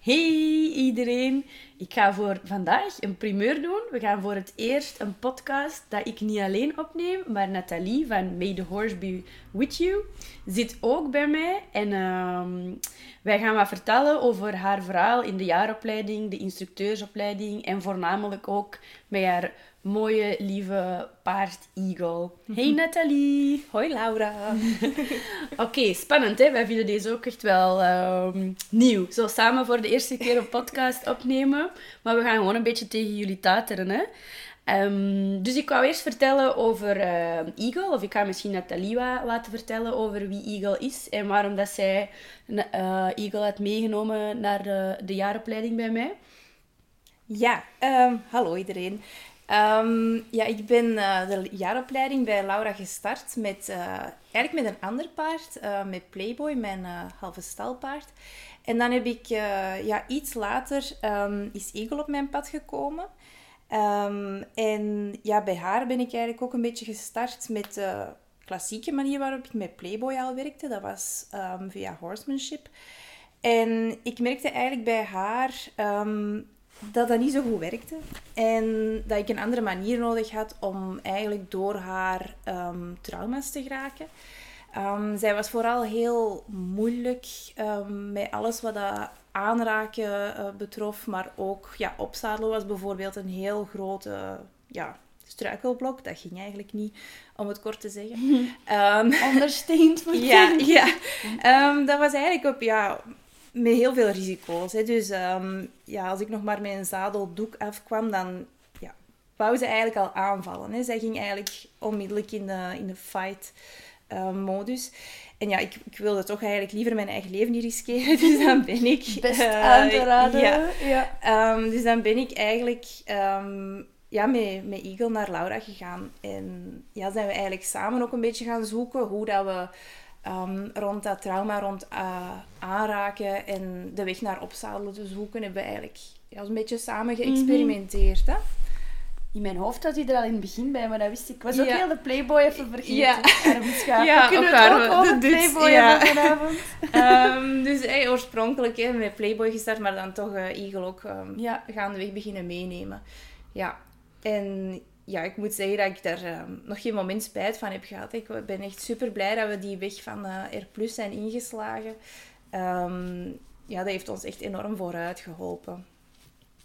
Hey iedereen, ik ga voor vandaag een primeur doen. We gaan voor het eerst een podcast dat ik niet alleen opneem, maar Nathalie van May the Horse Be With You zit ook bij mij. En ehm, wij gaan wat vertellen over haar verhaal in de jaaropleiding, de instructeursopleiding en voornamelijk ook met haar mooie, lieve paard Eagle. Hey Nathalie! Hoi Laura! Oké, spannend hè? Wij vinden deze ook echt wel ehm, nieuw. Zo samen voor de eerste keer een podcast opnemen. Maar we gaan gewoon een beetje tegen jullie tateren hè. Ehm, dus ik wou eerst vertellen over uh, Eagle, of ik ga misschien Nathalie laten vertellen over wie Eagle is en waarom dat zij uh, Eagle had meegenomen naar de, de jaaropleiding bij mij. Ja, um, hallo iedereen. Um, ja, ik ben uh, de jaaropleiding bij Laura gestart met, uh, eigenlijk met een ander paard, uh, met Playboy, mijn halve stalpaard. En dan heb ik ja, iets later um, is Eagle op mijn pad gekomen. Um, en ja, bij haar ben ik eigenlijk ook een beetje gestart met de klassieke manier waarop ik met Playboy al werkte. Dat was via horsemanship. En ik merkte eigenlijk bij haar dat dat niet zo goed werkte. En dat ik een andere manier nodig had om eigenlijk door haar um, trauma's te geraken. Um, zij was vooral heel moeilijk um, met alles wat dat aanraken uh, betrof. Maar ook ja, opzadelen was bijvoorbeeld een heel grote ja, struikelblok. Dat ging eigenlijk niet, om het kort te zeggen. Um, Understatement. ja, ja. dat was eigenlijk op ja, met heel veel risico's. Hè. Dus um, ja, als ik nog maar met een zadeldoek afkwam, dan ja, wou ze eigenlijk al aanvallen. Hè. Zij ging eigenlijk onmiddellijk in de, in de fight-modus. Ehm, en ja, ik, ik wilde toch eigenlijk liever mijn eigen leven niet riskeren. Dus dan ben ik... Best uh, aan te raden. Ja. ja. Um, dus dan ben ik eigenlijk ja, met, met Eagle naar Laura gegaan. En ja, zijn we eigenlijk samen ook een beetje gaan zoeken hoe dat we um, rond dat trauma, rond uh, aanraken en de weg naar opzadelen te zoeken, hebben we eigenlijk ja, een beetje samen geëxperimenteerd. hè? In mijn hoofd had hij er al in het begin bij, maar dat wist ik. Was ook heel de Playboy even vergeten. Ja, ja kunnen we het ook over Playboy ja. hebben vanavond. um, dus hey, oorspronkelijk hè, met Playboy gestart, maar dan toch uh, Eagle ook um, ja. gaandeweg beginnen meenemen. Ja, en ja, ik moet zeggen dat ik daar uh, nog geen moment spijt van heb gehad. Ik ben echt super blij dat we die weg van uh, R zijn ingeslagen. Um, ja, dat heeft ons echt enorm vooruit geholpen.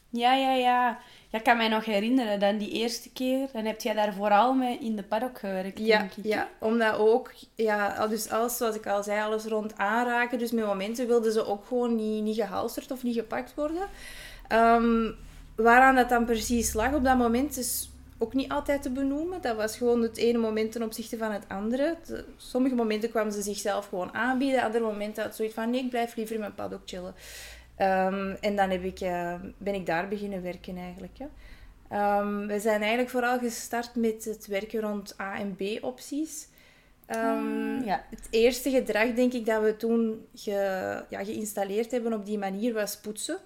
Ja, ja, ja. Ja, ik kan mij nog herinneren, dan die eerste keer, dan heb jij daar vooral mee in de paddock gewerkt, ja, denk ik. Ja, omdat ook, ja, dus alles, zoals ik al zei, alles rond aanraken. Dus met momenten wilden ze ook gewoon niet, niet gehalsterd of niet gepakt worden. Um, waaraan dat dan precies lag op dat moment is ook niet altijd te benoemen. Dat was gewoon het ene moment ten opzichte van het andere. sommige momenten kwamen ze zichzelf gewoon aanbieden. Andere momenten had zoiets van, nee, ik blijf liever in mijn paddock chillen. Um, en dan heb ik, uh, ben ik daar beginnen werken eigenlijk. Ja. Um, we zijn eigenlijk vooral gestart met het werken rond A- en B-opties. Um, ja. Het eerste gedrag, denk ik, dat we toen ge, ja, geïnstalleerd hebben op die manier was poetsen.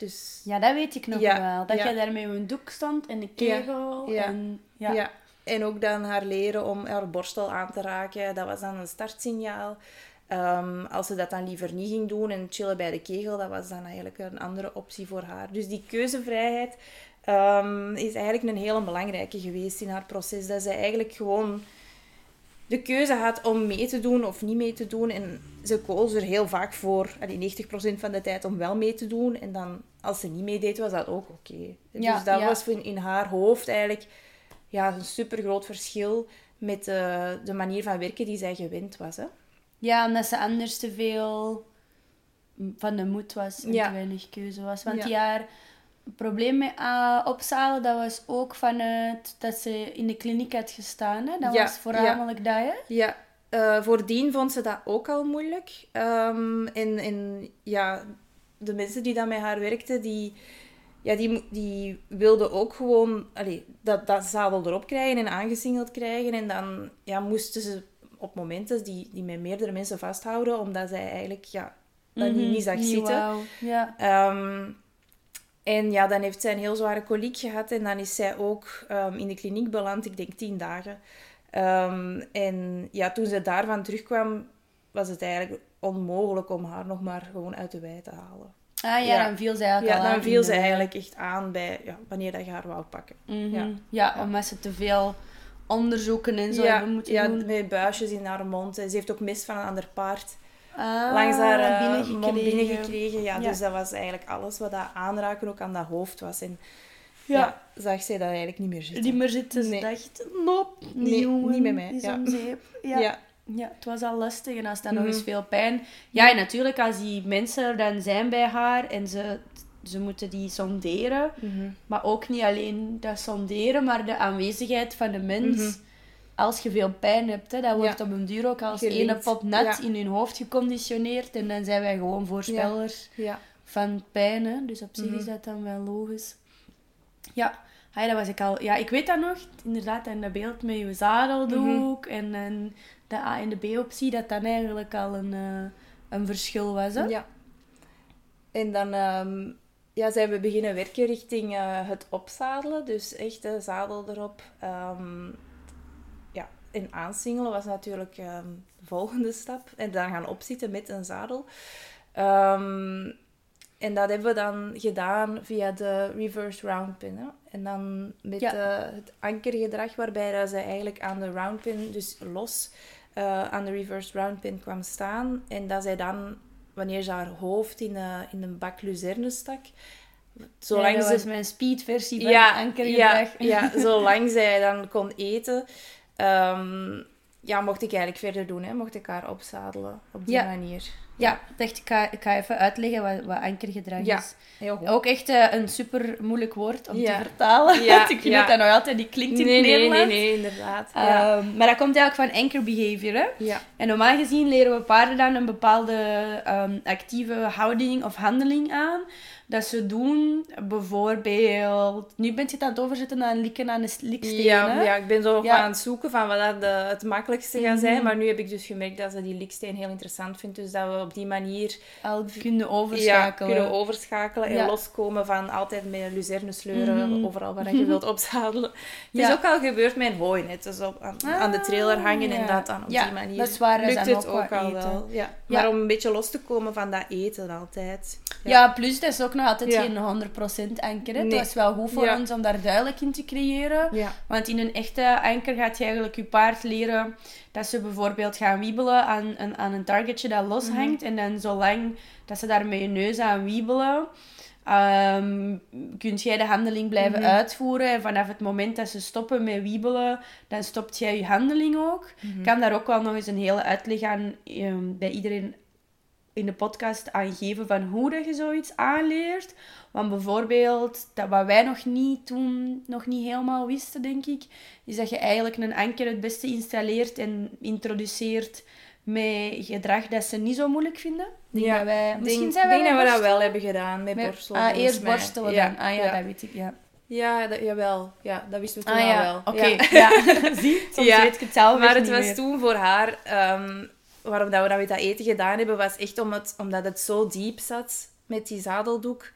Dus, ja, dat weet ik nog wel. Dat jij daar met een doek stond en de kegel. Ja. En, ja. ja. En ook dan haar leren om haar borstel aan te raken. Dat was dan een startsignaal. Um, als ze dat dan liever niet ging doen en chillen bij de kegel, dat was dan eigenlijk een andere optie voor haar. Dus die keuzevrijheid um, is eigenlijk een hele belangrijke geweest in haar proces. Dat ze eigenlijk gewoon de keuze had om mee te doen of niet mee te doen. En ze koos er heel vaak voor, allee, 90% van de tijd, om wel mee te doen. En dan, als ze niet meedeed, was dat ook oké. dus dat was in, in haar hoofd eigenlijk ja, een super groot verschil met de, de manier van werken die zij gewend was. Hè? Ja, omdat ze anders te veel van de moed was en te weinig keuze was. Want die jaar het probleem met uh, opzalen, dat was ook vanuit dat ze in de kliniek had gestaan. Hè? Dat was voornamelijk dat, hè? Ja. Uh, voordien vond ze dat ook al moeilijk. Um, en, en ja, de mensen die dan met haar werkten, die, ja, die, die wilden ook gewoon allee, dat, dat zadel erop krijgen en aangesingeld krijgen. En dan ja, moesten ze op momenten die, die met meerdere mensen vasthouden, omdat zij eigenlijk ja, dat mm -hmm. niet, zag zitten. Wow. Ja. Um, en ja, dan heeft zij een heel zware koliek gehad en dan is zij ook um, in de kliniek beland, ik denk tien dagen. Um, en ja, toen ze daarvan terugkwam, was het eigenlijk onmogelijk om haar nog maar gewoon uit de wei te halen. Ah ja, Ja. dan viel ze eigenlijk Ja, al aan dan viel ze eigenlijk echt aan bij ja, wanneer dat je haar wou pakken. Mhm. Ja. Ja. Ja. omdat ze te veel onderzoeken en zo ja, hebben moeten ja, doen. met buisjes in haar mond. Ze heeft ook mist van een ander paard Ah, langs haar eh, binnengekregen. mond binnengekregen. Ja, Ja. Dus dat was eigenlijk alles wat dat aanraken ook aan dat hoofd was. En Ja. ja, zag zij dat eigenlijk niet meer zitten. Die maar zitten, ze Nee. dacht, nope, niet, Nee, niet met mij, is ja. om zeep. Ja. ja. Ja, het was al lastig en als dan nog Mhm. eens veel pijn. Ja, en natuurlijk als die mensen er dan zijn bij haar en ze, ze moeten die sonderen. Mhm. Maar ook niet alleen dat sonderen, maar de aanwezigheid van de mens. Mhm. Als je veel pijn hebt, hè, dat wordt Ja. op een duur ook als Gelinkt, ene pot nat ja. in hun hoofd geconditioneerd. En dan zijn wij gewoon voorspellers ja. van pijn. Hè. Dus op zich is dat dan wel logisch. Ja, ja, dat was ik al. Ja, ik weet dat nog. Inderdaad, en dat beeld met je zadeldoek en, en de A- en de B-optie, dat dan eigenlijk al een, eh, een verschil was. Hè? Ja. En dan ehm, ja, zijn we beginnen werken richting eh, het opzadelen. Dus echt de zadel erop. Ehm, ja, en aansingelen was natuurlijk ehm, de volgende stap. En dan gaan opzitten met een zadel. En dat hebben we dan gedaan via de reverse round pin. Hè? En dan met Ja. het ankergedrag waarbij dat ze eigenlijk aan de round pin, dus los, eh, aan de reverse round pin kwam staan. En dat zij dan, wanneer ze haar hoofd in, eh, in een bak luzerne stak, zolang Ja, dat ze was mijn speedversie van ja, ankergedrag. Ja, ja, zolang zij dan kon eten, ehm, ja, mocht ik eigenlijk verder doen. Hè? Mocht ik haar opzadelen op die Ja. manier. Ja, dacht, ik ga, ik ga even uitleggen wat, wat ankergedrag Ja. is. Heel goed. Ook echt eh, een super moeilijk woord om Ja. te vertalen. Ja, Want ik vind dat dat nog altijd niet klinkt in nee, het nee, nee, Nederlands. nee, inderdaad. Ehm, maar dat komt eigenlijk van anchor behavior. Hè? ja. En normaal gezien leren we paarden dan een bepaalde ehm, actieve houding of handeling aan. Dat ze doen, bijvoorbeeld... Nu bent je het aan het overzetten naar een likken aan een liksteen, Ja, ja, ik ben zo Ja. aan het zoeken van wat dat het makkelijkste gaat Mhm. zijn. Maar nu heb ik dus gemerkt dat ze die liksteen heel interessant vindt. Dus dat we op die manier Al kunnen ja, overschakelen. kunnen overschakelen en Ja. loskomen van altijd met luzerne sleuren Mhm. overal waar je wilt opzadelen. Het Ja. is ook al gebeurd met hooi net. Dus op, aan, aan de trailer hangen en Ah, ja. dat dan op Ja, die manier. dat is waar, lukt het ook al wel. Ja. Ja. Maar om een beetje los te komen van dat eten altijd. Ja. plus dat is ook nog altijd Ja. geen 100% anker. Nee. was wel goed voor Ja. ons om daar duidelijk in te creëren. Ja. Want in een echte anker gaat je eigenlijk je paard leren dat ze bijvoorbeeld gaan wiebelen aan een, aan een targetje dat loshangt. En dan zolang dat ze daar met je neus aan wiebelen, ehm kun jij de handeling blijven Mhm. uitvoeren. En vanaf het moment dat ze stoppen met wiebelen, dan stopt jij je handeling ook. Ik kan daar ook wel nog eens een hele uitleg aan ehm, bij iedereen in de podcast aan geven van hoe dat je zoiets aanleert. Want bijvoorbeeld, dat wat wij nog niet toen nog niet helemaal wisten, denk ik, is dat je eigenlijk een anker het beste installeert en introduceert met gedrag dat ze niet zo moeilijk vinden. Denk Ja, dat wij, misschien denk, zijn wij denk dat we dat wel hebben gedaan met, Met- borstelen. Ah, eerst mij. borstelen Ja, dan. Ah ja, ja. dat weet ik, ja. Ja, dat, jawel. Ja, dat wisten we toen Ah al ja, wel. oké. Ja. Ja. Zie, soms Ja, weet ik het zelf Maar het was meer. toen voor haar, ehm, waarom dat we dat dat eten gedaan hebben, was echt om het, omdat het zo diep zat met die zadeldoek.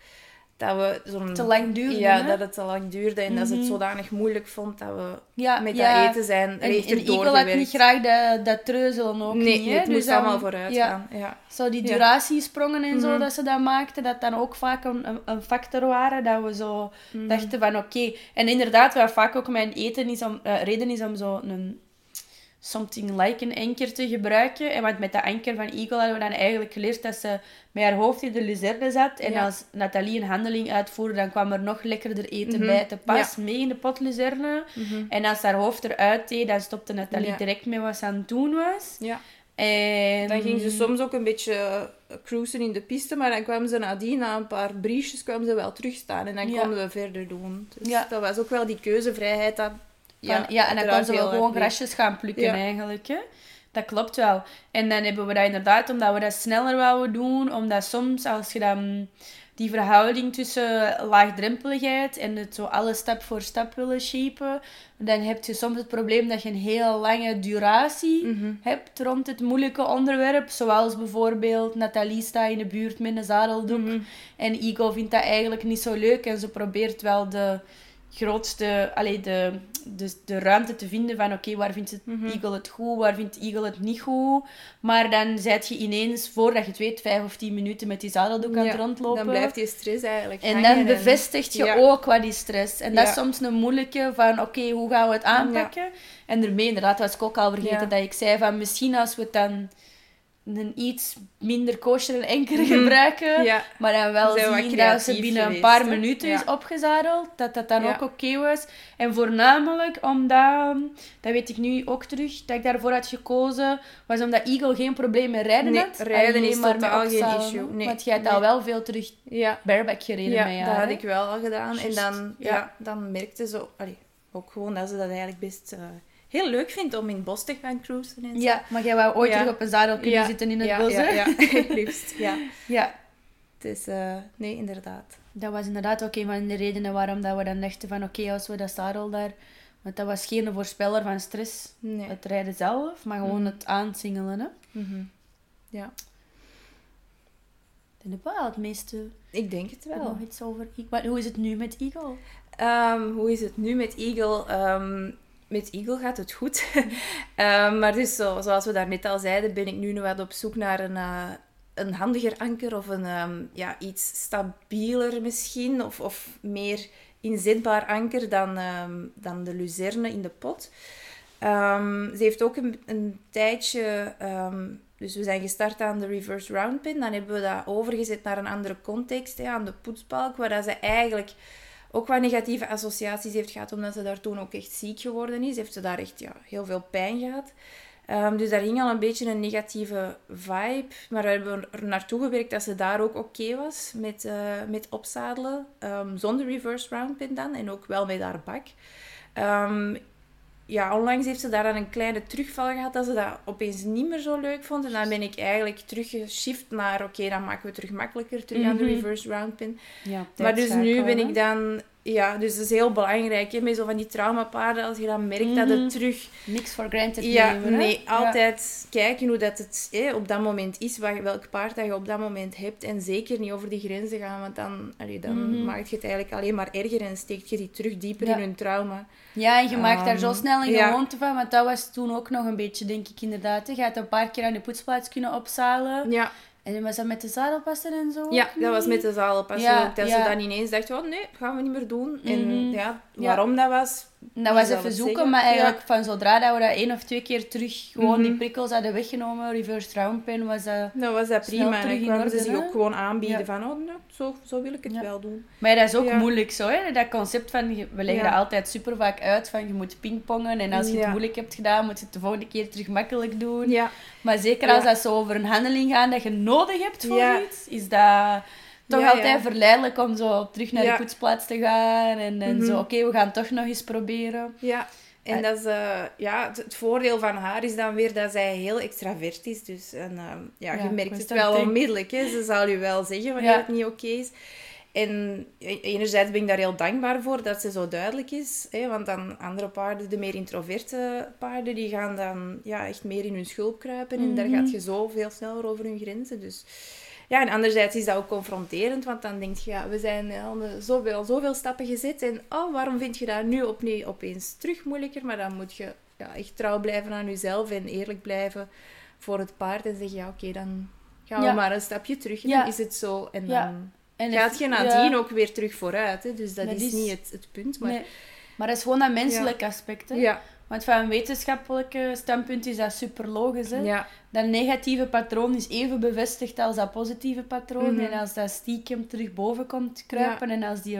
Dat we zo'n... Te lang duurde, Ja, hè? dat het te lang duurde en dat ze het Mhm. zodanig moeilijk vond dat we Ja, met ja. dat eten zijn En, en Eagle had gewerkt. niet graag dat, dat treuzelen ook Nee, niet, hè. het moest Dus dan- allemaal vooruit ja. gaan. Ja. Zo die duratiesprongen en zo Mhm. dat ze dat maakten, dat dan ook vaak een, een, een factor waren. Dat we zo Mhm. dachten van oké. En inderdaad, wat vaak ook mijn eten is om, eh, reden is om zo een something like een anker te gebruiken. En want met dat anker van Eagle hadden we dan eigenlijk geleerd dat ze met haar hoofd in de luzerne zat. En Ja. als Nathalie een handeling uitvoerde, dan kwam er nog lekkerder eten Mhm. bij te pas mee in de pot luzerne. Mhm. En als haar hoofd eruit deed, dan stopte Nathalie Ja. direct met wat ze aan het doen was. ja. En... Dan ging ze soms ook een beetje eh, cruisen in de piste, maar dan kwam ze nadien, na een paar briesjes, kwam ze wel terugstaan en dan konden we verder doen. Dus dat was ook wel die keuzevrijheid. Dat, Ja, ja, en dan kon eruit ze wel gewoon grasjes gaan plukken Ja. eigenlijk. Hè? Dat klopt wel. En dan hebben we dat inderdaad, omdat we dat sneller wouden doen, omdat soms als je dan die verhouding tussen laagdrempeligheid en het zo alles stap voor stap willen shapen, dan heb je soms het probleem dat je een heel lange duratie Mhm. hebt rond het moeilijke onderwerp. Zoals bijvoorbeeld Nathalie staat in de buurt met een zadeldoek Mhm. en Igo vindt dat eigenlijk niet zo leuk en ze probeert wel de grootste, allee, de, de, de ruimte te vinden van oké, waar vindt het Eagle het goed, waar vindt Eagle het niet goed. Maar dan zit je ineens, voordat je het weet, vijf of tien minuten met die zadeldoek aan het Ja, rondlopen. Dan blijft die stress eigenlijk En dan bevestigt je ja. ook wat die stress. En dat is soms een moeilijke van, oké, hoe gaan we het aanpakken? En ermee, inderdaad, was ik ook al vergeten dat ik zei van, misschien als we het dan een iets minder kosher en enker gebruiken, Mhm. Ja. maar dan wel Zijn zien dat ze binnen een paar minuten Ja. is opgezadeld, dat dat dan Ja. ook oké was. En voornamelijk omdat, dat weet ik nu ook terug, dat ik daarvoor had gekozen, was omdat Eagle geen probleem met rijden Nee, had. rijden alleen is maar met totaal geen issue. Nee, Want jij hebt nee. al wel veel terug Ja. bareback gereden Ja, met jou. dat had ik wel al gedaan. En dan, ja. ja. dan merkte ze allee, ook gewoon dat ze dat eigenlijk best eh, heel leuk vindt om in het bos te gaan cruisen. En zo. Ja, maar jij wou ooit Ja. terug op een zadel kunnen Ja. zitten in het ja, bos, ja, hè? ja, liefst. Ja. Ja. Dus eh, nee, inderdaad. Dat was inderdaad ook een van de redenen waarom dat we dan dachten van oké, als we dat zadel daar... Want dat was geen voorspeller van stress, Nee. het rijden zelf, maar gewoon Mhm. het aansingelen. Hè? Mhm. Ja, Dat heb wel het meeste ik denk het wel. wel. nog iets over. Hoe is het nu met Eagle? Ehm, hoe is het nu met Eagle? Ehm, met Eagle gaat het goed. Ehm, maar dus, zo, zoals we daarnet al zeiden, ben ik nu nog wat op zoek naar een, eh, een handiger anker of een ehm, ja, iets stabieler misschien. Of, of meer inzetbaar anker dan, ehm, dan de luzerne in de pot. Ze heeft ook een, een tijdje... dus we zijn gestart aan de reverse round pin. Dan hebben we dat overgezet naar een andere context, hè, aan de poetsbalk, waar dat ze eigenlijk ook wat negatieve associaties heeft gehad, omdat ze daar toen ook echt ziek geworden is. Heeft ze daar echt ja, heel veel pijn gehad. Ehm, dus daar ging al een beetje een negatieve vibe. Maar we hebben er naartoe gewerkt dat ze daar ook oké was met, eh, met opzadelen. Ehm, zonder reverse round pin dan. En ook wel met haar bak. Ehm, ja, onlangs heeft ze daar dan een kleine terugval gehad dat ze dat opeens niet meer zo leuk vond. En dan ben ik eigenlijk teruggeshift naar, oké, dan maken we het terug makkelijker, terug aan de Mhm. reverse round pin. Ja, Maar dus nu ben ik dan... Ja, dus dat is heel belangrijk. Hè, met zo van die traumapaarden, als je dan merkt dat Mhm. het terug... Niks for granted Ja, nemen, hè? nee, Ja. altijd kijken hoe dat het hè, op dat moment is, welk paard dat je op dat moment hebt. En zeker niet over die grenzen gaan, want dan, allee, dan Mhm. maakt je het eigenlijk alleen maar erger en steekt je die terug dieper Ja. in hun trauma. Ja, en je maakt daar zo Ehm, snel een gewoonte van, want dat was toen ook nog een beetje, denk ik inderdaad. Je gaat een paar keer aan de poetsplaats kunnen opzalen. Ja, En was dat met de zadelpassen en zo? ja dat was met de zadelpas Ja, ook. Dat ja. ze dan ineens dacht, oh nee, dat gaan we niet meer doen. En Mhm. Ja. waarom dat was... Dat was even zoeken, zeggen? maar eigenlijk Ja. van zodra dat we dat één of twee keer terug gewoon die Mhm. prikkels hadden weggenomen, reverse round pen, was dat... Was prima. En terug dan kwamen ze zich ook gewoon aanbieden Ja. van, oh, nou, zo, zo wil ik het Ja. wel doen. Maar dat is ook moeilijk zo, hè? dat concept van, we leggen dat altijd super vaak uit, van je moet pingpongen en als je het moeilijk hebt gedaan, moet je het de volgende keer terug makkelijk doen. Maar zeker als dat zo over een handeling gaat dat je nodig hebt voor iets, is dat toch Ja, altijd ja. verleidelijk om zo terug naar Ja. de poetsplaats te gaan en, en Mhm. zo, oké, we gaan toch nog eens proberen. ja. En Eh. dat is, eh, ja, het, het voordeel van haar is dan weer dat zij heel extravert is. Dus en, ehm, ja, je merkt het wel denk- onmiddellijk. Hè. Ze zal je wel zeggen wanneer het niet oké is. En e- enerzijds ben ik daar heel dankbaar voor dat ze zo duidelijk is. Hè, want dan andere paarden, de meer introverte paarden, die gaan dan ja, echt meer in hun schulp kruipen. En daar Mhm. gaat je zo veel sneller over hun grenzen. Dus ja, en anderzijds is dat ook confronterend, want dan denk je, ja, we zijn al een- zoveel, zoveel stappen gezet. En oh, waarom vind je dat nu opnieuw opeens terug moeilijker? Maar dan moet je ja, echt trouw blijven aan jezelf en eerlijk blijven voor het paard. En zeggen, ja, oké, dan gaan we Ja. maar een stapje terug. En Ja. dan is het zo. En dan En gaat je nadien ook weer terug vooruit. Hè? Dus dat, Dat is, is- niet het, het punt. Maar Nee. Maar dat is gewoon dat menselijke aspect. Hè? ja, Want van een wetenschappelijke standpunt is dat super logisch. Hè? ja, Dat negatieve patroon is even bevestigd als dat positieve patroon. Mhm. En als dat stiekem terug boven komt kruipen en als die,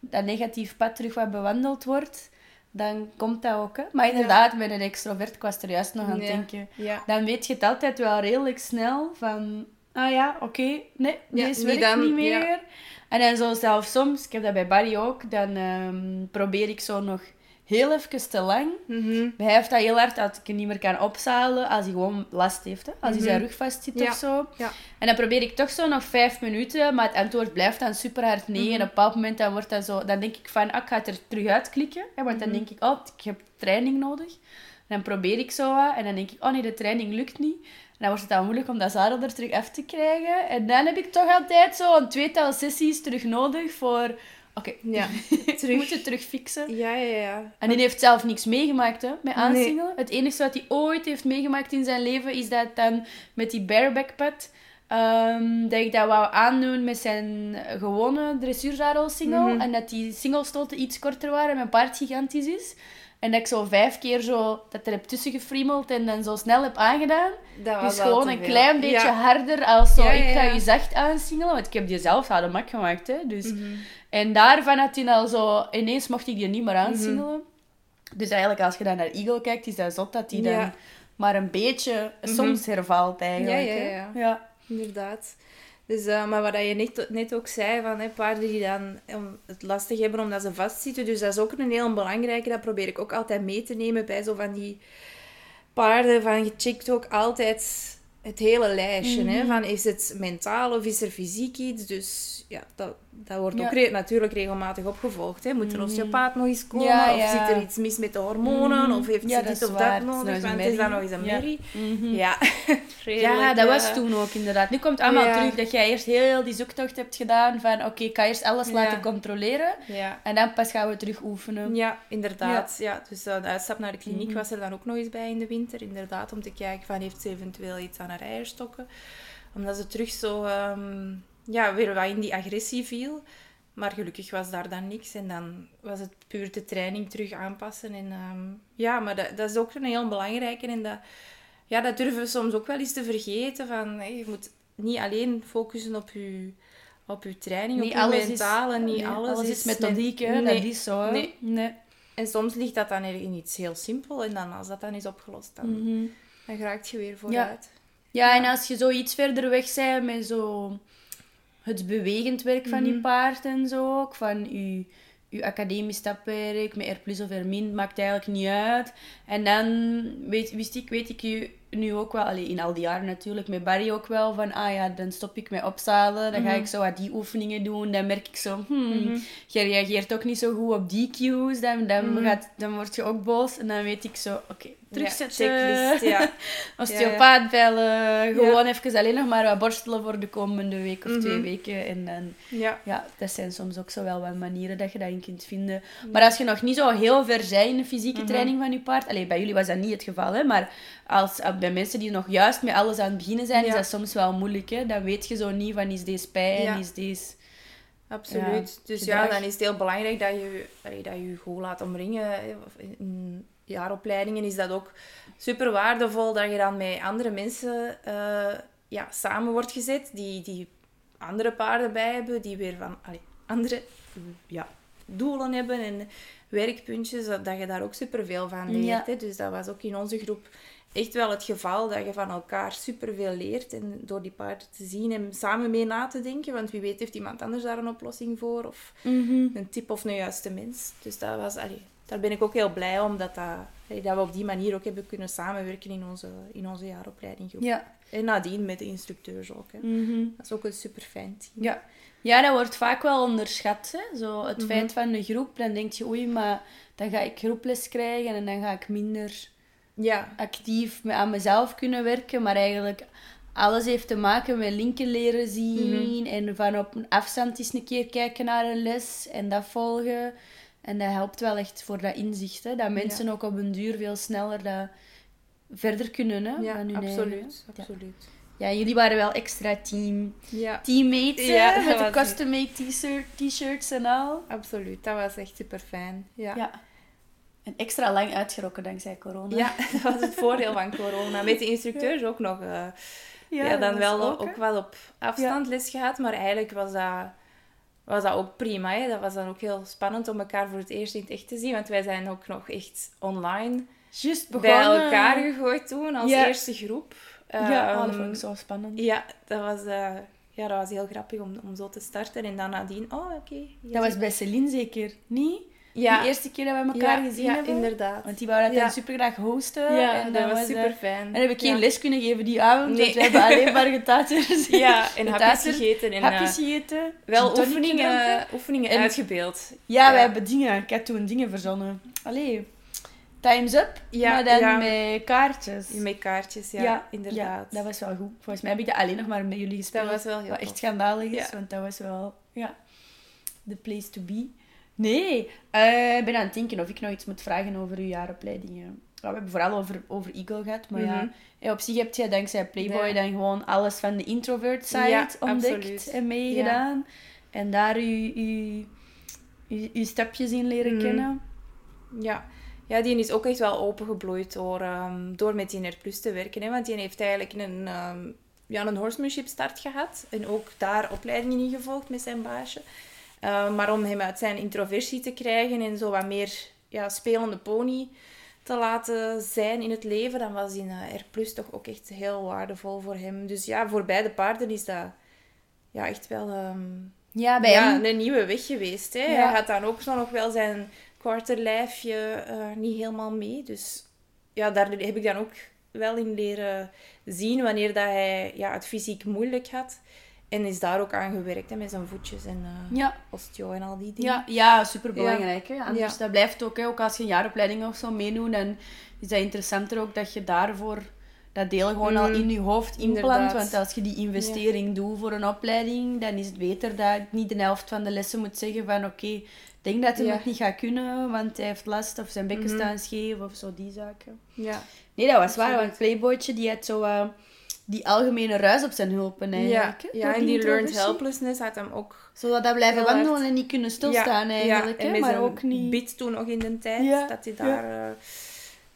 dat negatief pad terug wat bewandeld wordt, dan komt dat ook. Hè? Maar inderdaad, met een extrovert, ik was er juist nog aan het denken, dan weet je het altijd wel redelijk snel van, ah ja, oké, nee, deze werkt dan, niet meer. En dan zo zelf soms, ik heb dat bij Barry ook, dan ehm, probeer ik zo nog heel even te lang Mhm. hij heeft dat heel hard dat ik hem niet meer kan opzalen als hij gewoon last heeft. Hè? Als hij zijn rug vast zit Ja. of zo. Ja. En dan probeer ik toch zo nog vijf minuten, maar het antwoord blijft dan super hard nee. En op een bepaald moment dan wordt dat zo, dan denk ik van, ah, ik ga het er terug uitklikken. Hè? Want dan denk ik, oh, ik heb training nodig. En dan probeer ik zo wat. En dan denk ik, oh nee, de training lukt niet. En dan wordt het dan moeilijk om dat zadel er terug af te krijgen. En dan heb ik toch altijd zo een tweetal sessies terug nodig voor... oké, Ja, we terug. moeten het terug fixen. Ja, ja, ja. En die heeft zelf niks meegemaakt hè, met Nee. aansingelen. Het enige wat hij ooit heeft meegemaakt in zijn leven is dat dan met die bareback pad. ehm, dat ik dat wou aandoen met zijn gewone dressuurzadel single. Mhm. En dat die singelstoten iets korter waren en mijn paard gigantisch is. En dat ik zo vijf keer zo dat er heb tussen gefriemeld en dan zo snel heb aangedaan. Dat was Dus gewoon een klein beetje Ja. harder als zo, Ja, ja, ik ga ja. je zacht aansingelen. Want ik heb die zelf aan de mak gemaakt. Hè, dus. Mhm. En daarvan had hij al zo... Ineens mocht ik die niet meer Mhm. aansingelen. Dus eigenlijk, als je dan naar Eagle kijkt, is dat zot dat hij dan maar een beetje soms hervalt eigenlijk. Ja, ja, hè. ja. ja. Inderdaad. Dus, eh, maar wat je net, net ook zei, van, hè, paarden die dan het lastig hebben omdat ze vastzitten. Dus dat is ook een heel belangrijke. Dat probeer ik ook altijd mee te nemen bij zo van die paarden. Van, je checkt ook altijd het hele lijstje. hè, Mhm. van, is het mentaal of is er fysiek iets? Dus ja, dat, dat wordt ook re- natuurlijk regelmatig opgevolgd. Hè. Moet een Mhm. osteopaat nog eens komen? Ja, Of zit er iets mis met de hormonen? Mhm. Of heeft ze dat dit of waar. dat nodig? Want is dan nog eens een merrie. Mhm. Ja, Ja, dat was eh, toen ook inderdaad. Nu komt het allemaal terug dat jij eerst heel die zoektocht hebt gedaan van oké, ik ga eerst alles laten controleren Ja. en dan pas gaan we terug oefenen. Ja, inderdaad. Ja. dus de uitstap naar de kliniek was er dan ook nog eens bij in de winter. Inderdaad, om te kijken van heeft ze eventueel iets aan haar eierstokken. Omdat ze terug zo ehm, ja, weer wat in die agressie viel. Maar gelukkig was daar dan niks. En dan was het puur de training terug aanpassen. En, ehm, ja, maar dat, dat is ook een heel belangrijke. En dat, ja, dat durven we soms ook wel eens te vergeten. Van, je moet niet alleen focussen op je, op je training, Niet op je alles is- mentale. Niet nee, alles, is methodiek, hè. Nee. Dat is zo, hè. Nee. nee. En soms ligt dat dan in iets heel simpel. En dan, als dat dan is opgelost, dan, Mhm. dan raakt je weer vooruit. Ja, en als je zo iets verder weg bent met zo het bewegend werk van je Mhm. paard en zo, ook van je, je academisch stapwerk, met R plus of R min, maakt eigenlijk niet uit. En dan weet, wist ik, weet ik je nu ook wel, allee, in al die jaren natuurlijk, met Barry ook wel, van ah ja, dan stop ik met opzadelen, dan ga Mhm. ik zo wat die oefeningen doen, dan merk ik zo, hmm, Mhm. je reageert ook niet zo goed op die cues, dan, dan, Mhm. gaat, dan word je ook boos en dan weet ik zo, oké, terugzetten. Ja, ja. Osteopaat bellen, gewoon even alleen nog maar wat borstelen voor de komende week of twee Mhm. weken. En dan, ja. ja, dat zijn soms ook zo wel wat manieren dat je dat in kunt vinden. Maar als je nog niet zo heel ver bent in de fysieke Mhm. training van je paard, allee, bij jullie was dat niet het geval, hè, maar als, bij mensen die nog juist met alles aan het beginnen zijn, is dat soms wel moeilijk. Hè? Dan weet je zo niet van is deze pijn, is deze... Absoluut. Ja, dus gedrag. ja, dan is het heel belangrijk dat je allee, dat je, je goed laat omringen. In jaaropleidingen is dat ook super waardevol dat je dan met andere mensen eh, ja, samen wordt gezet, die, die andere paarden bij hebben, die weer van allee, andere ja, doelen hebben en werkpuntjes, dat, dat je daar ook superveel van leert. Ja. Hè. Dus dat was ook in onze groep echt wel het geval, dat je van elkaar superveel leert en door die paarden te zien en samen mee na te denken, want wie weet heeft iemand anders daar een oplossing voor of een tip of een juiste mens. Dus dat was, allee, daar ben ik ook heel blij om dat, dat, we op die manier ook hebben kunnen samenwerken in onze, in onze jaaropleiding. Ja. En nadien met de instructeurs ook. Hè. Mhm. Dat is ook een super fijn team. Ja. ja, dat wordt vaak wel onderschat. Hè? Zo het Mhm. feit van de groep, dan denk je, oei, maar dan ga ik groeples krijgen en dan ga ik minder Ja, actief aan mezelf kunnen werken. Maar eigenlijk, alles heeft te maken met linken leren zien en van op een afstand eens een keer kijken naar een les en dat volgen. En dat helpt wel echt voor dat inzicht, hè? dat mensen ook op een duur veel sneller dat verder kunnen. Hè? ja hun absoluut. Ja. absoluut. Ja, jullie waren wel extra team. Teammates, Ja, hè, met de custom-made t-shirt- t-shirts en al. absoluut. Dat was echt super fijn. Ja. Ja. En extra lang uitgerokken dankzij corona. Ja, dat was het voordeel van corona. Met de instructeurs ook nog. eh, ja, dan wel ook, wel op afstand les gehad, maar eigenlijk was dat, was dat ook prima. Hè? Dat was dan ook heel spannend om elkaar voor het eerst in het echt te zien, want wij zijn ook nog echt online Juist bij elkaar gegooid toen als Ja. eerste groep. Ja, Ehm, oh, dat vond ik zo spannend. ja, dat was, eh, ja, dat was heel grappig om, om zo te starten en dan nadien, oh oké. Dat was bij Celine zeker, niet? Ja, De eerste keer dat we elkaar ja, gezien ja, hebben. inderdaad. Want die wou dat super graag hosten. Ja, en dat was super fijn. En heb ik geen les kunnen geven die avond, Nee. want we hebben alleen maar getaterd. Ja, en hapjes gegeten en hapjes eh, gegeten. wel oefeningen, oefeningen En- uitgebeeld. Ja, wij Ja. hebben dingen. Ik had toen dingen verzonnen. Allee, Time's Up, Ja, maar dan met kaartjes. Met kaartjes, ja, inderdaad. Dat was wel goed. Volgens mij heb ik dat alleen nog maar met jullie gespeeld. Dat was wel heel Wat echt schandalig is, want dat was wel... Ja. the place to be. Nee, eh, ik ben aan het denken of ik nog iets moet vragen over uw jaaropleidingen. Ja, we hebben vooral over, over Eagle gehad, maar ja, Mhm. op zich heb je dankzij Playboy Ja. dan gewoon alles van de introvert side Ja, ontdekt absoluut. en meegedaan. En daar uw, uw, uw, uw stapjes in leren Mhm. kennen. Ja. ja, die is ook echt wel opengebloeid door, ehm, door met die Plus te werken. Hè? Want die heeft eigenlijk een, ehm, ja, een horsemanship start gehad. En ook daar opleidingen in gevolgd met zijn baasje. Eh, maar om hem uit zijn introversie te krijgen en zo wat meer ja, spelende pony te laten zijn in het leven, dan was die eh, R Plus toch ook echt heel waardevol voor hem. Dus ja, voor beide paarden is dat ja, echt wel ehm, Ja, bij ja, hem. een nieuwe weg geweest. Hè? Ja. Hij had dan ook zo nog wel zijn kwarterlijfje eh niet helemaal mee. Dus ja, daar heb ik dan ook wel in leren zien wanneer dat hij ja, het fysiek moeilijk had. En is daar ook aan gewerkt hè, met zijn voetjes en eh Ja, osteo en al die dingen. ja, ja superbelangrijk. Hè? Anders Ja. dat blijft ook, hè, ook als je een jaaropleiding of zo meedoet, dan is dat interessanter ook dat je daarvoor dat deel gewoon al Mhm. in je hoofd. Inderdaad. Want als je die investering doet voor een opleiding, dan is het beter dat ik niet de helft van de lessen moet zeggen van oké, ik denk dat hij het niet gaat kunnen, want hij heeft last of zijn bekken Mhm. staan scheef of zo, die zaken. Ja. Nee, dat was waar, want Playboytje die had zo eh, die algemene ruis op zijn hulpen Ja, eigenlijk. ja, door en die learned helplessness had hem ook... Zodat dat blijven hard. wandelen en niet kunnen stilstaan eigenlijk. en hè, met maar ook niet... bit toen nog in de tijd, Ja, dat hij daar... eh,